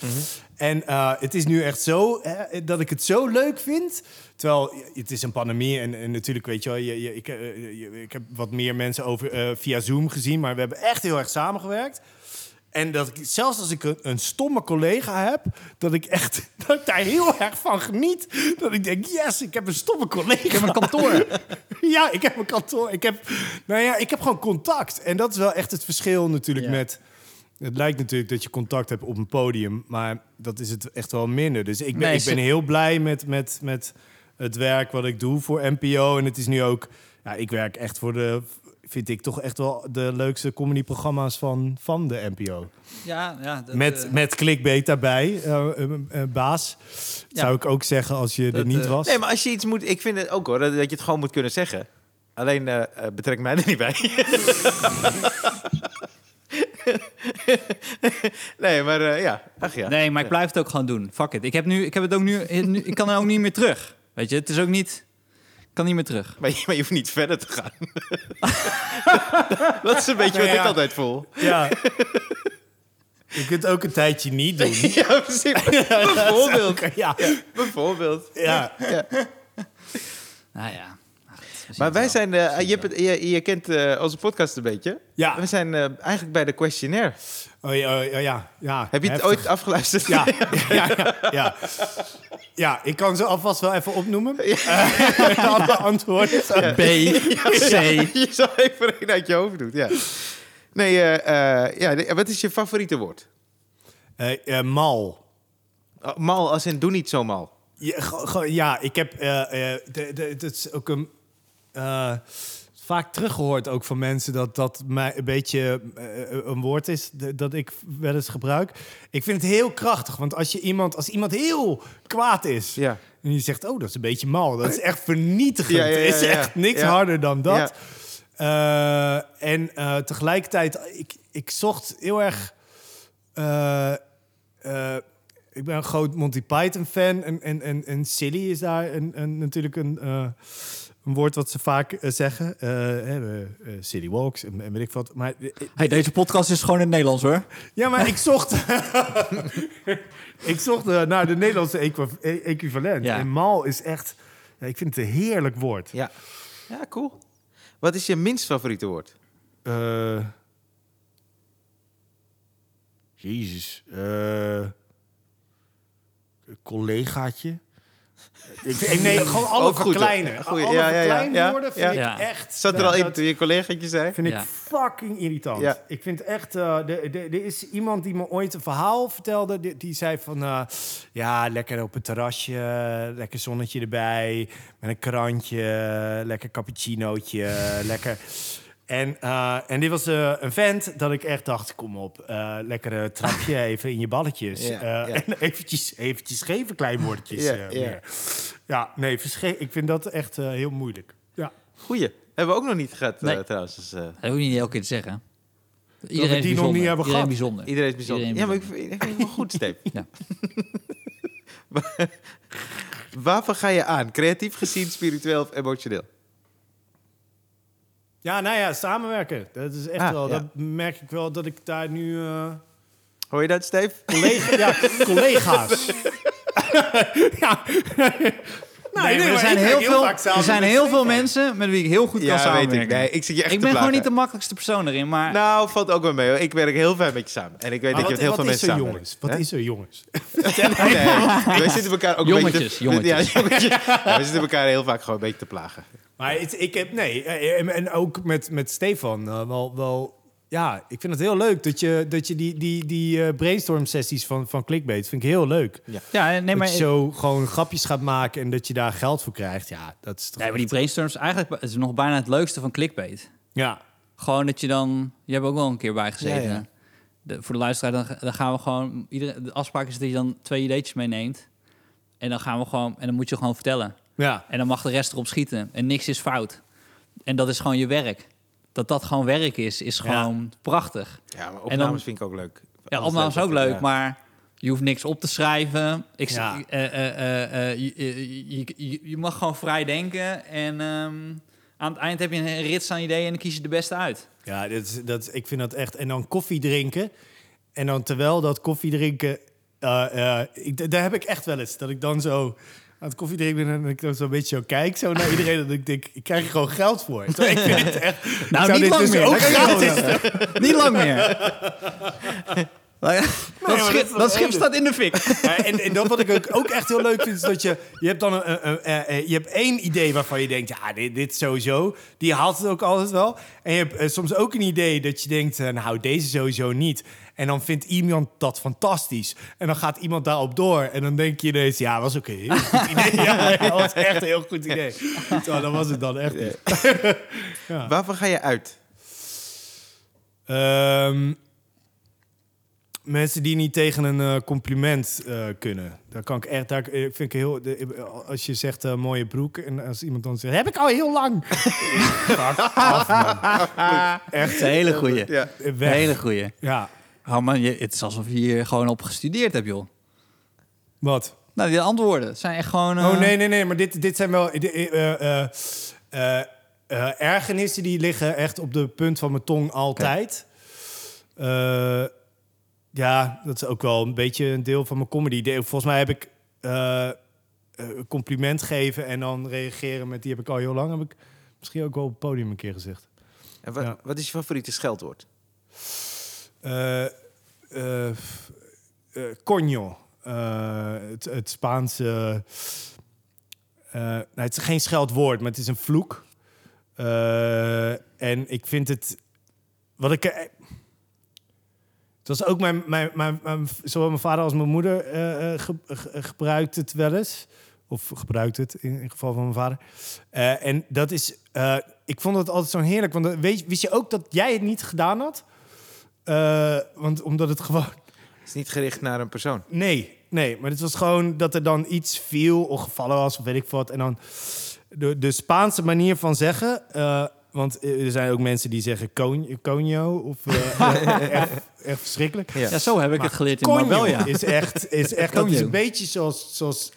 En eh, het is nu echt zo hè, dat ik het zo leuk vind. Terwijl het is een pandemie en, en natuurlijk weet je wel... Je, je, ik, je- ik heb wat meer mensen over, via Zoom gezien... maar we hebben echt heel erg samengewerkt. En dat ik, zelfs als ik een, een stomme collega heb, dat ik echt dat ik daar heel erg van geniet. Dat ik denk, yes, ik heb een stomme collega. Ik heb een kantoor. ja, ik heb een kantoor. Ik heb, nou ja, ik heb gewoon contact. En dat is wel echt het verschil natuurlijk Ja. met... Het lijkt natuurlijk dat je contact hebt op een podium, maar dat is het echt wel minder. Dus ik ben, Nee, ik ben heel blij met, met, met het werk wat ik doe voor NPO. En het is nu ook, ja, ik werk echt voor de, vind ik toch echt wel de leukste comedyprogramma's van, van de NPO. Ja, ja. Dat, Met, eh, met clickbait daarbij, eh, eh, baas. Ja. Zou ik ook zeggen als je Dat, er niet was. Nee, maar als je iets moet... Ik vind het ook hoor, dat, dat je het gewoon moet kunnen zeggen. Alleen betrek mij er niet bij. nee, maar eh, ja. Ach ja. Nee, maar ik blijf het ook gewoon doen. Fuck it. Ik heb, nu, ik heb het ook nu, nu... Ik kan er ook niet meer terug. Weet je, het is ook niet... Ik kan niet meer terug. Maar, je, maar je hoeft niet verder te gaan. dat is een beetje Nou wat ja. ik altijd voel. Ja. je kunt ook een tijdje niet doen. ja, precies. Bijvoorbeeld. Ja, Bijvoorbeeld. ja. Nou ja. Maar wij zijn, je, hebt het, je, je kent eh, onze podcast een beetje. Ja. We zijn eh, eigenlijk bij de questionnaire. Oh, ja, oh, ja, ja, ja. Heb je het Heftig. ooit afgeluisterd? Ja, ja, ja, ja. Ja, ik kan ze alvast wel even opnoemen. Eh, alle antwoorden. B, C. je zou even een uit je hoofd doen, ja. Nee, eh, eh, ja, wat is je favoriete woord? Mal. Oh, mal als in doe niet zo mal. Ja, ja ik heb... eh, eh, de, de, het is ook een... eh, vaak teruggehoord ook van mensen dat dat mij een beetje eh, een woord is dat ik wel eens gebruik. Ik vind het heel krachtig, want als je iemand, als iemand heel kwaad is Ja. en die zegt, oh, dat is een beetje mal, dat is echt vernietigend. Ja, ja, ja, Er is echt niks harder dan dat. Eh, en eh, tegelijkertijd, ik, ik zocht heel erg. eh, eh, ik ben een groot Monty Python fan en, en, en, en silly is daar een, een, natuurlijk een, eh, een woord wat ze vaak eh, zeggen. Eh, hè, eh, eh, silly walks en, en weet ik wat. Maar eh, Hey, deze podcast is gewoon in het Nederlands hoor. ja, maar ik zocht, ik zocht eh, naar de Nederlandse e- equivalent. Ja. En mal is echt, ja, ik vind het een heerlijk woord. Ja. Ja, cool. Wat is je minst favoriete woord? Eh Jezus. eh collegaatje. Ik, ik- nee, gewoon alle Ook hoor. verkleinen. Alle ja, ja, ja, verkleinwoorden ja. vind Ja. ik echt... Zat er al in toen je collegaatje zei? vind ik Ja. fucking irritant. Ja. Ik vind echt... de- de- Er is iemand die me ooit een verhaal vertelde. Die, die zei van... eh, ja, lekker op een terrasje. Lekker zonnetje erbij. Met een krantje. Lekker cappuccinootje. lekker... En, eh, en dit was eh, een vent dat ik echt dacht, kom op, eh lekkere trapje even in je balletjes. Ja, Eh, ja. En eventjes, eventjes geven, klein woordjes. Ja, ja. meer. ja nee, versche- ik vind dat echt heel moeilijk. Ja. Goeie. Hebben we ook nog niet gehad eh, Nee. trouwens. Dus, Dat hoef je niet elke keer te zeggen. Iedereen die is nog bijzonder. niet hebben Iedereen gehad. bijzonder. iedereen is bijzonder. Iedereen ja, maar ik vind, ik vind het wel goed, Steep. Ja. Waarvan ga je aan? Creatief gezien, spiritueel of emotioneel? Ja, nou ja, samenwerken. Dat is echt Ah, wel. ja. Dat merk ik wel dat ik daar nu. eh, Hoor je dat, Steve? collega, ja, collega's. ja. Nee, maar er zijn heel, veel, er zijn heel veel mensen met wie ik heel goed kan Ja, weet samenwerken. ik. Nee, ik zit je echt ik te ben gewoon niet de makkelijkste persoon erin, maar Nou, valt ook wel mee. hoor. Ik werk heel fijn met je samen. En ik weet dat je met heel veel mensen samen jongens? Wat is er, jongens? Nee, wij zitten elkaar ook een beetje... te- jongetjes. Ja, jongetjes. Ja, we zitten elkaar heel vaak gewoon een beetje te plagen. Maar het, ik heb, nee, eh, en- ook met, met Stefan eh, wel, wel, ja, ik vind het heel leuk dat je, dat je die, die, die eh, brainstorm sessies van, van Clickbait, vind ik heel leuk. ja, nee, dat maar, je zo gewoon grapjes gaat maken en dat je daar geld voor krijgt, ja, dat is toch nee, maar die brainstorms eigenlijk het is nog bijna het leukste van clickbait. Ja, Gewoon dat je dan, je hebt ook wel een keer bij gezeten. Ja, ja. De, voor de luisteraar, dan, dan gaan we gewoon, iedere, de afspraak is dat je dan twee ideetjes meeneemt. En dan gaan we gewoon, en dan moet je gewoon vertellen. Ja. En dan mag de rest erop schieten. En niks is fout. En dat is gewoon je werk. Dat dat gewoon werk is, is gewoon prachtig. Ja, maar En opnames dan- vind ik ook leuk. Ja, opnames is ook leuk, ja. maar je hoeft niks op te schrijven. Ik, Ja. eh, eh, eh, eh, je, je, je, je- je mag gewoon vrij denken. En ehm, aan het eind heb je een rits aan ideeën en dan kies je de beste uit. Ja, dat, is- dat, ik vind dat echt. En dan koffie drinken. En dan terwijl dat koffie drinken. eh, eh, ik, daar heb ik echt wel eens. Dat ik dan zo aan het koffie drinken ben. En ik dan zo'n beetje zo kijk. Zo naar iedereen. Dat ik denk, ik krijg er gewoon geld voor. Ik vind het echt. Nou, zou niet dit lang dus meer. ook Niet lang meer. dat, schip, dat schip staat in de fik. Ja, en, en dat wat ik ook, ook echt heel leuk vind, is dat je... Je hebt dan een, een- een- eh, eh, je hebt één idee waarvan je denkt... Ja, dit, dit sowieso. Die haalt het ook altijd wel. En je hebt eh, soms ook een idee dat je denkt... eh, nou, deze sowieso niet. En dan vindt iemand dat fantastisch. En dan gaat iemand daarop door. En dan denk je ineens... Ja, was ook een heel goed idee. Ja, dat was echt een heel goed idee. Terwijl, dat was het dan echt niet. Waarvan ga je uit? Ehm, mensen die niet tegen een eh, compliment eh, kunnen. Daar kan ik echt, daar eh, vind ik heel. de- als je zegt mooie broek en als iemand dan zegt, heb ik al heel lang. Fuck af, man. Echt een hele goeie. Ja. Een hele goeie. Ja, Oh man, je, het is alsof je hier gewoon op gestudeerd hebt, joh. wat? Nou, die antwoorden zijn echt gewoon... eh, Oh nee, nee, nee, maar dit, dit zijn wel. eh, eh, eh, eh, eh, ergernissen die liggen echt op de punt van mijn tong altijd. Eh, ja, dat is ook wel een beetje een deel van mijn comedy. De- Volgens mij heb ik eh, eh, een compliment geven en dan reageren met die heb ik al heel lang. Heb ik misschien ook wel op het podium een keer gezegd. En wat, Ja. wat is je favoriete scheldwoord? Eh eh, eh, coño. Het, het Spaanse... nou, het is geen scheldwoord, maar het is een vloek. En ik vind het... Wat ik... Het was ook mijn, mijn, mijn, mijn- zowel mijn vader als mijn moeder ge- gebruikt het wel eens. Of gebruikt het, in, het geval van mijn vader. En dat is... ik vond het altijd zo heerlijk. Want weet, wist je ook dat jij het niet gedaan had? Eh, want omdat het gewoon... Het is niet gericht naar een persoon. Nee, nee. Maar het was gewoon dat er dan iets viel of gevallen was of weet ik wat. En dan de, de Spaanse manier van zeggen... eh, want er zijn ook mensen die zeggen coño of eh, echt, echt verschrikkelijk. Ja. Ja, zo heb ik Maar het geleerd in Marbella. is echt, is echt dat is een beetje zoals, zoals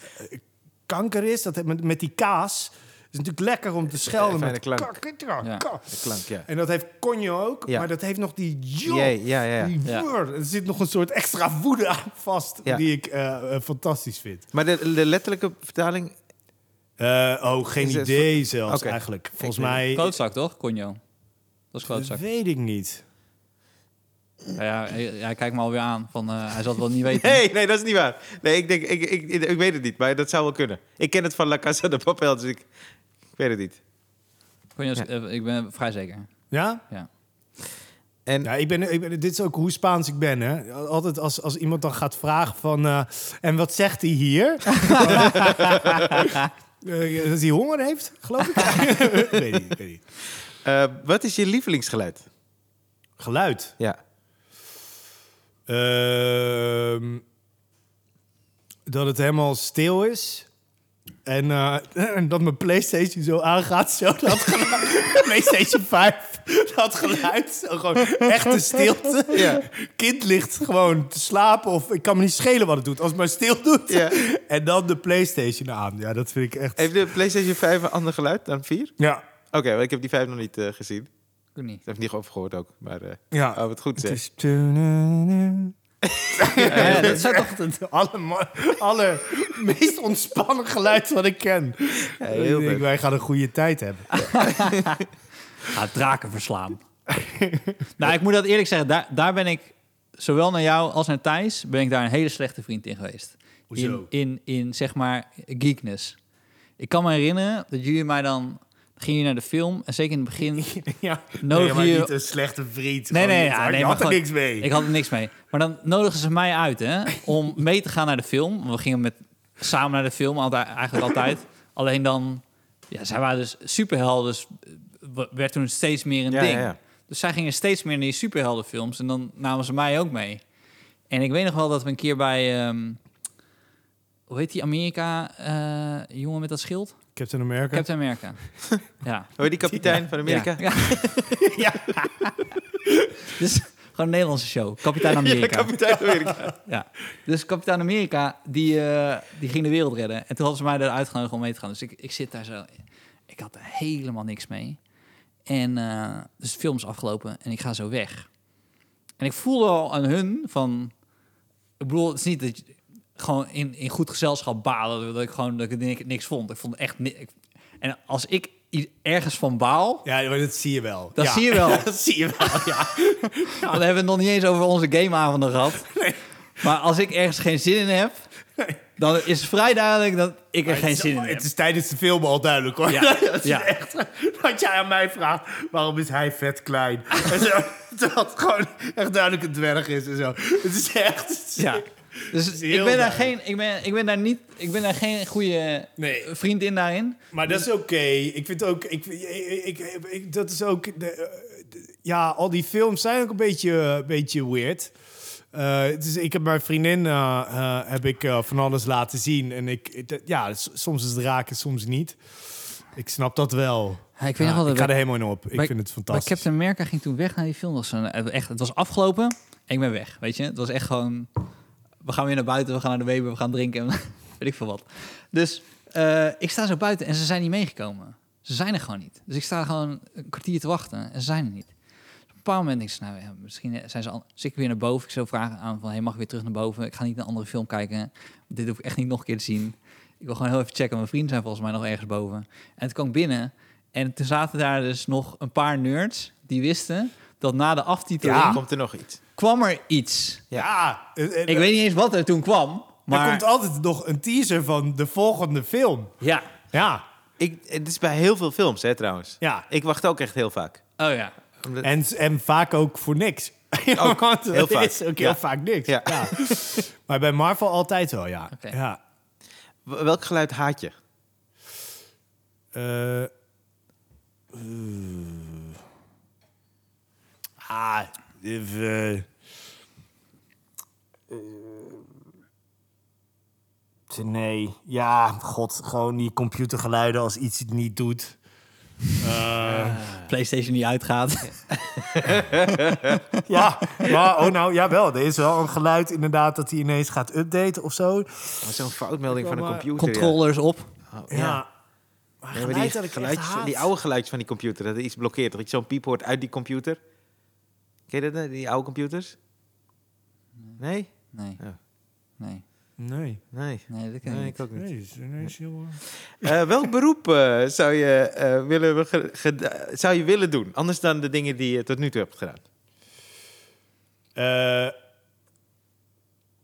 kanker is. Dat met, met die kaas. Het is natuurlijk lekker om te schelden met klank. ka- ka- Ja. klank, ja. En dat heeft coño ook, Ja. maar dat heeft nog die jo, Jee, ja, ja, ja. die. Er zit nog een soort extra woede aan vast, Ja. die ik eh, eh, fantastisch vind. Maar de, de letterlijke vertaling... Eh, oh, geen Is het idee zelfs eigenlijk. Volgens mij... Klootzak, toch? Conjo. Dat is Dat klootzak. weet ik niet. Ja, ja, hij, hij kijkt me alweer aan. Van, eh, hij zal het wel niet weten. Nee, nee, dat is niet waar. Nee, ik, denk, ik, ik, ik, ik weet het niet, maar dat zou wel kunnen. Ik ken het van La Casa de Papel, dus ik weet het niet. Eh, ik ben vrij zeker. Ja? Ja. En Ja, ik ben, ik ben, dit is ook hoe Spaans ik ben. Hè? Altijd als, als iemand dan gaat vragen van... eh, en wat zegt hij hier? Eh, dat hij honger heeft, geloof ik. weet niet, weet niet. eh, wat is je lievelingsgeluid? Geluid. Ja. Ehm, dat het helemaal stil is. En, eh, en dat mijn PlayStation zo aangaat. Zo dat geluid. PlayStation 5. Dat geluid. Zo gewoon echte stilte. Ja. Kind ligt gewoon te slapen. Of ik kan me niet schelen wat het doet. Als het maar stil doet. Ja. En dan de PlayStation aan. Ja, dat vind ik echt. Heeft de PlayStation 5 een ander geluid dan 4? Ja. Oké, want ik heb die 5 nog niet eh, gezien. Ik niet. Ik heb niet over gehoord ook. Maar eh Ja. oh, wat goed Het zeg. Ja, dat zou toch... het alle, meest ontspannen geluid wat ik ken. heel ik denk, leuk. wij gaan een goede tijd hebben. Ga draken verslaan. nou, ik moet dat eerlijk zeggen. Daar, daar ben ik, zowel naar jou als naar Thijs, ben ik daar een hele slechte vriend in geweest. Hoezo? In, in, in, zeg maar, geekness. Ik kan me herinneren dat jullie mij dan... Gingen jullie naar de film en zeker in het begin... Ja, Nodig nee, je- niet een slechte vriend. Nee, nee, ja, nee, je maar had er gewoon- niks mee. Ik had er niks mee. Maar dan nodigden ze mij uit hè, om mee te gaan naar de film. Want We gingen met, samen naar de film, altijd, eigenlijk altijd. Alleen dan, ja, zij waren dus superhelden, dus eh, werd toen steeds meer een Ja, ding. ja, ja. Dus zij gingen steeds meer naar die superheldenfilms en dan namen ze mij ook mee. En ik weet nog wel dat we een keer bij, ehm, hoe heet die Amerika, eh, jongen met dat schild? Captain America. Captain America. ja. Hoor je die kapitein van Amerika? Ja. ja. dus gewoon een Nederlandse show. Kapitein Ja, Amerika. kapitein van Amerika. Ja, dus kapitein Amerika, die, eh, die ging de wereld redden. En toen hadden ze mij eruit uitgenodigd om mee te gaan. Dus ik, ik zit daar zo... Ik had er helemaal niks mee. En eh, dus de film is afgelopen en ik ga zo weg. En ik voelde al aan hun van... Ik bedoel, het is niet dat je gewoon in, in goed gezelschap balen... dat ik gewoon dat ik ni- niks vond. Ik vond echt... ni- en als ik ergens van baal... Ja, dat zie je wel. Dat Ja. zie je wel. dat zie je wel, ja. Dan hebben we het nog niet eens over onze gameavonden gehad. Maar als ik ergens geen zin in heb, dan is het vrij duidelijk dat ik er Maar geen is- zin in heb. Het is tijdens de film al duidelijk, hoor. Ja, dat is ja. echt... Dat jij aan mij vraagt, waarom is hij vet klein? en zo, het gewoon echt duidelijk een dwerg is en zo. Het is echt... Ja. Dus ik ben, daar geen, ik, ben, ik ben daar niet, ik ben daar geen goede Nee. vriend in daarin. Maar dat is oké. Ik vind ook... Ik, ik, ik, ik- dat is ook... De, de- ja, al die films zijn ook een beetje, een beetje weird. Dus ik heb mijn vriendin eh, eh, heb ik, van alles laten zien. En ik, ja, soms is het raken, soms niet. Ik snap dat wel. Ja, ik weet Ja, nog wel ik ga er helemaal in op. Ik vind het fantastisch. Captain America ging toen weg naar die film. Was een, echt, het was afgelopen en ik ben weg, weet je. Het was echt gewoon... We gaan weer naar buiten, we gaan naar de Weber, we gaan drinken. en weet ik veel wat. Dus eh, ik sta zo buiten en ze zijn niet meegekomen. Ze zijn er gewoon niet. Dus ik sta gewoon een kwartier te wachten en ze zijn er niet. Op een bepaald moment denk ik, nou misschien zijn ze al... Dus ik weer naar boven. Ik zo vragen aan van, hey, mag ik weer terug naar boven? Ik ga niet een andere film kijken. Dit hoef ik echt niet nog een keer te zien. Ik wil gewoon heel even checken. Mijn vrienden zijn volgens mij nog ergens boven. En toen kwam ik binnen En toen zaten daar dus nog een paar nerds die wisten dat na de aftiteling. Komt er nog iets? Kwam er iets. Ja, en- en- Ik weet niet eens wat er toen kwam, maar er komt altijd nog een teaser van de volgende film. ja. Ja, Ik, het is bij heel veel films, hè, trouwens. ja. Ik wacht ook echt heel vaak. Oh ja. Omdat- En, en vaak ook voor niks. Ook, Want heel vaak. is ook heel Ja. vaak niks. Ja. Ja. maar bij Marvel altijd wel, ja. Oké. ja. Welk geluid haat je? Eh, eh, ah, eh, eh, nee, ja, god, gewoon die computergeluiden als iets het niet doet. Eh, PlayStation die uitgaat. ja, ja, oh nou, ja wel. Er is wel een geluid inderdaad dat hij ineens gaat updaten of zo. Zo'n foutmelding van een computer. ja. Controllers op. Oh, Ja. ja. Maar geluid die, ik haat. die oude geluidjes van die computer, dat er iets blokkeert. Dat je zo'n piep hoort uit die computer. Ken je dat, eh, die oude computers? Nee? Nee. Ja. Nee. Nee. Nee. Nee, dat ken ik Nee, niet. ik ook niet. Nee, is, nee, is heel... Eh, welk beroep eh, zou, je, eh, willen, zou je willen doen? Anders dan de dingen die je tot nu toe hebt gedaan.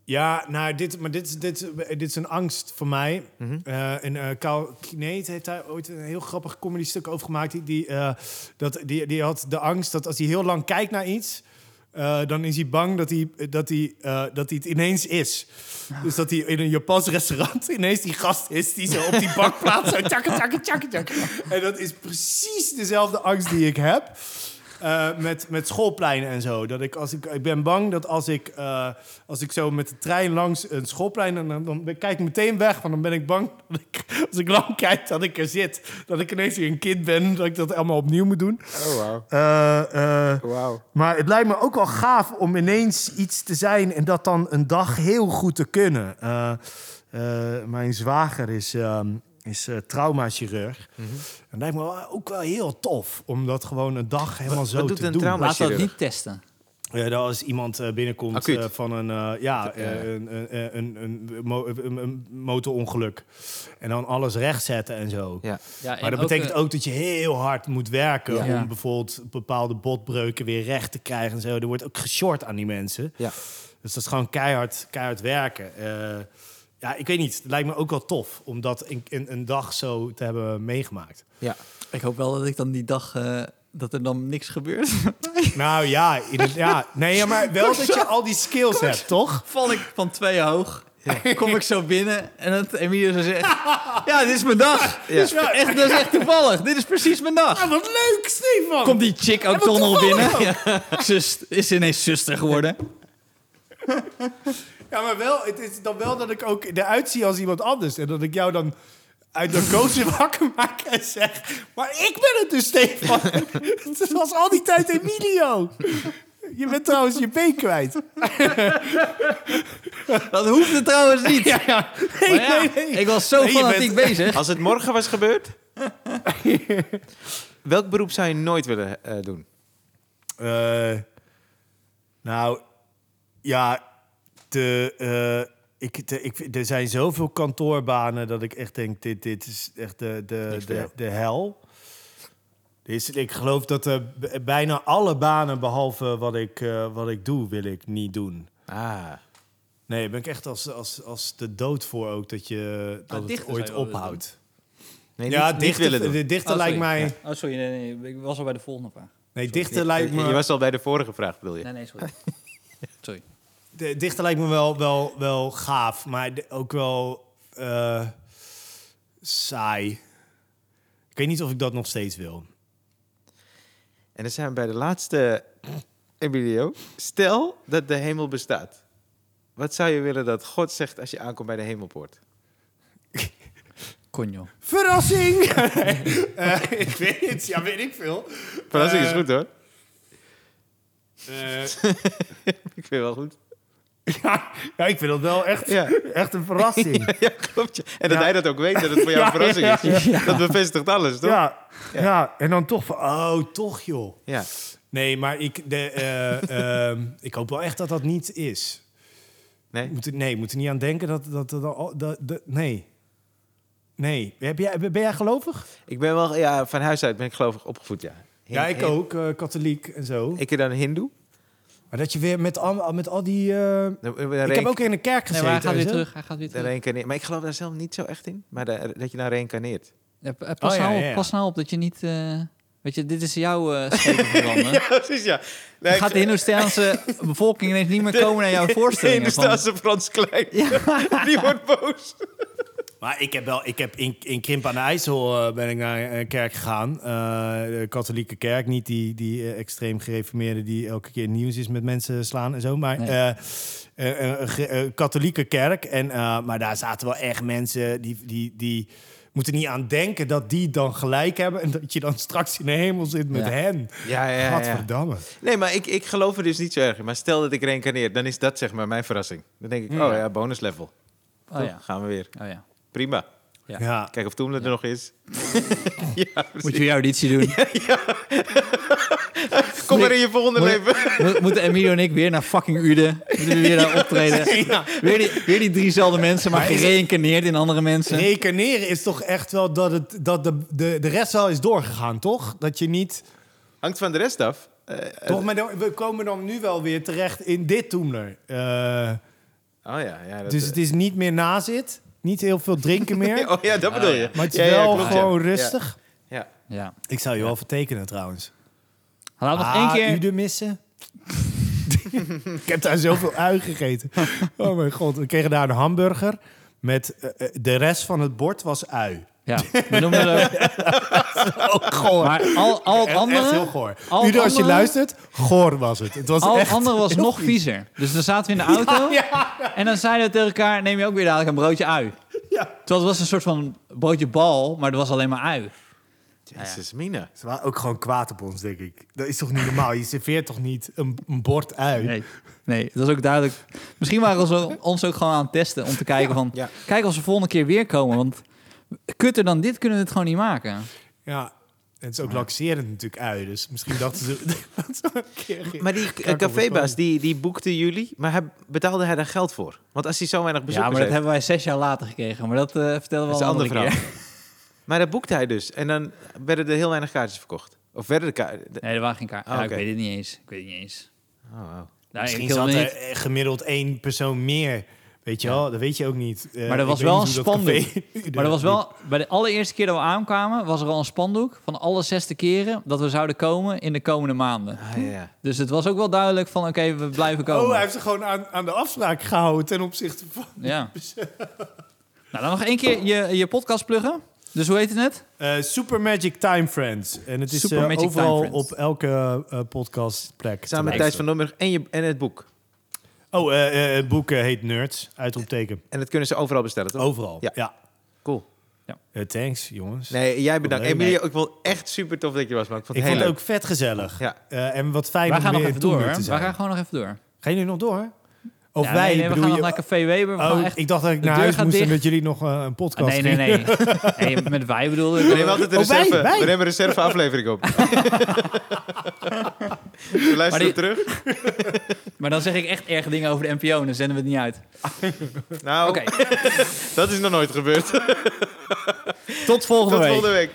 Ja, nou, dit, maar dit, is- dit, dit is een angst voor mij. Mhm. Eh, en Kneet heeft daar ooit een heel grappig comedy stuk over gemaakt. Die, die, eh, dat, die, die had de angst dat als hij heel lang kijkt naar iets... eh, dan is hij bang dat hij, dat, hij, eh, dat hij het ineens is. Dus dat hij in een Japans restaurant ineens die gast is... die zo op die bank plaatst. Zo tjakke, tjakke, tjakke, tjakke. En dat is precies dezelfde angst die ik heb... Eh, met, met schoolpleinen en zo. Dat ik, als ik, ik ben bang dat als ik, eh, als ik zo met de trein langs een schoolplein... en dan, dan kijk ik meteen weg, want dan ben ik bang... Dat ik, als ik lang kijk dat ik er zit. Dat ik ineens weer een kind ben, dat ik dat allemaal opnieuw moet doen. Oh, wauw. Eh, Wauw. maar het lijkt me ook wel gaaf om ineens iets te zijn... en dat dan een dag heel goed te kunnen. Mijn zwager is, ehm, is eh, traumachirurg. Mhm. En het lijkt me wel- ook wel heel tof om dat gewoon een dag helemaal Wat- zo wat doet te een doen. we dat niet testen. Ja, dat als iemand eh, binnenkomt eh, van een, eh, ja, eh, een, een, een, een, mo- een- een motorongeluk. En dan alles rechtzetten en zo. Ja. Ja, Maar dat betekent ook dat je heel hard moet werken Ja. om bijvoorbeeld bepaalde botbreuken weer recht te krijgen en zo. Er wordt ook geshort aan die mensen. Ja. Dus dat is gewoon keihard, keihard werken. Eh, ja, ik weet niet. Het lijkt me ook wel tof om dat in, in een dag zo te hebben meegemaakt. ja. Ik hoop wel dat ik dan die dag... eh, dat er dan niks gebeurt. Nou ja, in ja. nee, ja, maar wel dat je al die skills hebt, toch? Val ik van twee hoog. Kom ik zo binnen en dat Emilio zo zegt... Ja, dit is mijn dag. Dit, is Ja. echt, dat is echt toevallig. Dit is precies mijn dag. Ah, wat leuk, Stefan! Komt die chick ook toch nog binnen? Ja. Zus, is ineens zuster geworden? Ja, maar wel, het is dan wel dat ik ook eruit zie als iemand anders. En dat ik jou dan uit narcose wakker maak en zeg... Maar ik ben het dus, Stefan. Het was al die tijd Emilio. Je bent trouwens je been kwijt. Dat hoefde trouwens niet. Ja, ja. Nee, ja, nee, nee. Ik was zo fanatiek bent- bezig. Als het morgen was gebeurd... Welk beroep zou je nooit willen eh, doen? Eh, nou, ja, de, eh, ik, ik, er zijn zoveel kantoorbanen dat ik echt denk, dit, dit is echt de, de, de, de hel. Dus ik geloof dat er bijna alle banen, behalve wat ik, eh, wat ik doe, wil ik niet doen. Ah. Nee, daar ben ik echt als, als, als de dood voor ook dat, je, dat het dichter ooit ophoudt. Nee, ja, niet, niet dichter, willen doen. de dichter Oh, lijkt sorry. mij... Ja. Oh, sorry. Nee, nee, ik was al bij de volgende vraag. Nee, dichter Je, lijkt me... je was al bij de vorige vraag, bedoel je? Nee, nee, sorry. Sorry. De dichter lijkt me wel, wel, wel gaaf, maar de- ook wel eh, saai. Ik weet niet of ik dat nog steeds wil. En dan zijn we bij de laatste, Emilio. Stel dat de hemel bestaat. Wat zou je willen dat God zegt als je aankomt bij de hemelpoort? Conjo. Verrassing! Eh, ik weet het, ja, weet ik veel. Verrassing is Eh, goed hoor. eh, Ik vind het wel goed. ja, ja, ik vind dat wel echt, Ja. echt een verrassing. Ja, klopt. je. En dat Ja. hij dat ook weet, dat het voor jou een Ja, verrassing ja, is. Dat bevestigt alles, toch? Ja, ja. en dan toch van, oh, toch joh. Ja. Nee, maar ik, de, eh, ehm, ik hoop wel echt dat dat niet is. Nee? Moet nee, moet er niet aan denken dat dat, dat, dat, dat- dat- nee. Nee. Heb jij, ben jij gelovig? Ik ben wel, ja, van huis uit ben ik gelovig opgevoed, ja. Hin- Ja, ik ook. eh, katholiek en zo. Ik dan hindoe. Maar dat je weer met al, met al die... eh, Dan- dan ik heb ook in een kerk Nee, gezeten. maar hij gaat weer terug. Hij gaat weer dan terug. Maar ik geloof daar zelf niet zo echt in. Maar da- dat je dan reïncarneert. Ja, pas, Oh, ja, nou op, ja, ja. pas nou op dat je niet... eh, weet je, dit is jouw uh, schepen verbranden. Ja, precies, ja. Nee, Dan gaat de Hindoestaanse bevolking ineens niet meer komen naar jouw voorstellingen. Nee, van- staat ze Frans Klein. Die wordt boos. Maar ik heb wel, ik heb in, in Krimp aan de IJssel eh, ben ik naar een kerk gegaan. Eh, de katholieke kerk, niet die, die eh, extreem gereformeerde die elke keer nieuws is met mensen slaan en zo. Maar Nee. een katholieke kerk. En, eh, maar daar zaten wel echt mensen die, die, die moeten niet aan denken dat die dan gelijk hebben. En dat je dan straks in de hemel zit met Ja. hen. Ja, ja, ja. Gadverdamme. Nee, maar ik, ik geloof er dus niet zo erg in. Maar stel dat ik reïncarneer, dan is dat zeg maar mijn verrassing. Dan denk ik, Ja. oh ja, bonus level. Oh ja. Gaan we weer. Oh ja. Prima. Ja. Ja. Kijk of Toemler er nog is. ja. Moet je weer auditie doen? Kom maar in je volgende Moet- leven. Mo- Moeten Emilio en ik weer naar fucking Uden? Moeten we weer daar optreden? Weer, die, weer die driezelfde mensen, maar gereïncarneerd in andere mensen. Reïncarneren is toch echt wel dat, het, dat de, de, de rest wel is doorgegaan, toch? Dat je niet... Hangt van de rest af. Eh, Toch, maar dan- we komen dan nu wel weer terecht in dit Toemler. Eh, oh ja, ja. Dat, dus het is niet meer nazit, niet heel veel drinken meer. oh ja, dat bedoel je. Maar het is Ja, ja, wel klopt, gewoon Ja. rustig. Ja. Ja. Ik zou je wel vertekenen trouwens. Laat nog ah, één keer... Ude missen. ik heb daar zoveel ui gegeten. Oh mijn god, we kregen daar een hamburger. Met eh, eh, de rest van het bord was ui. Ja, we noemen het ook... Goor. Maar al, al het andere... Echt heel goor. al als je luistert, goor was het. Het was Al het echt andere was nog vies. viezer. Dus dan zaten we in de auto. En dan zeiden we tegen elkaar... Neem je ook weer dadelijk een broodje ui. Ja. Terwijl het was een soort van broodje bal, maar er was alleen maar ui. Jezus, Mina. Ze waren ook gewoon kwaad op ons, denk ik. Dat is toch niet normaal? Je serveert toch niet een, een bord ui? Nee. Nee, dat is ook duidelijk. Misschien waren ze ons ook gewoon aan het testen om te kijken van... Kijk als we volgende keer weer komen, want kutter dan dit kunnen we het gewoon niet maken. Ja, en het is ook laxerend natuurlijk ui. Dus misschien dachten ze dat keer... Maar die uh, cafébaas, die, die boekte jullie, maar hij, betaalde hij daar geld voor? Want als hij zo weinig Ja, bezoekers maar dat heeft, hebben wij zes jaar later gekregen. Maar dat eh vertellen we wel een een ander andere keer. Maar dat boekte hij dus. En dan werden er heel weinig kaartjes verkocht. Of werden de kaartjes... Nee, er waren geen kaarten. Ah, Ja. Ik weet het niet eens. Ik weet het niet eens. Oh, wow. Nee, Misschien zat er gemiddeld één persoon meer. Weet je Ja. wel, dat weet je ook niet. Eh, Maar er was wel een spandoek. Maar er was wel, bij de allereerste keer dat we aankwamen, was er al een spandoek van alle zesde keren dat we zouden komen in de komende maanden. Ah, ja, ja. Dus het was ook wel duidelijk van, oké, we blijven komen. Oh, hij heeft zich gewoon aan, aan de afspraak gehouden ten opzichte van... Ja. nou, dan nog één keer je, je podcast pluggen. Dus hoe heet het net? Eh, Super Magic Time Friends. En het is Super eh, Magic Time overal Friends. op elke eh, podcastplek. Samen met Thijs van. Domburg en, je, en het boek. Oh, eh, eh, het boek eh, heet Nerds, uitroepteken. En dat kunnen ze overal bestellen, toch? Overal, Ja. ja. Cool. Eh, thanks, jongens. Nee, jij bedankt. Probleem. Emilia, ik vond echt super tof dat je was, man. Ik vond ik het vond heel het ook vet gezellig. Ja. Eh, en wat fijn om gaan nog weer even door. Zijn. gaan gewoon nog even door. Gaan jullie nog door? Of Ja, wij, nee, nee, we gaan nog je... naar Café Weber. We gaan Oh, echt... ik dacht dat ik naar huis moest en dicht. dat jullie nog eh, een podcast Ah, nee, nee, nee. nee. Met wij bedoelde ik... We nemen altijd een Oh, wij, reserve. wij. We nemen een reserve aflevering op. we luisteren die- terug. Maar dan zeg ik echt erge dingen over de NPO en dan zenden we het niet uit. Nou, Oké, dat is nog nooit gebeurd. tot volgende Tot week. volgende week.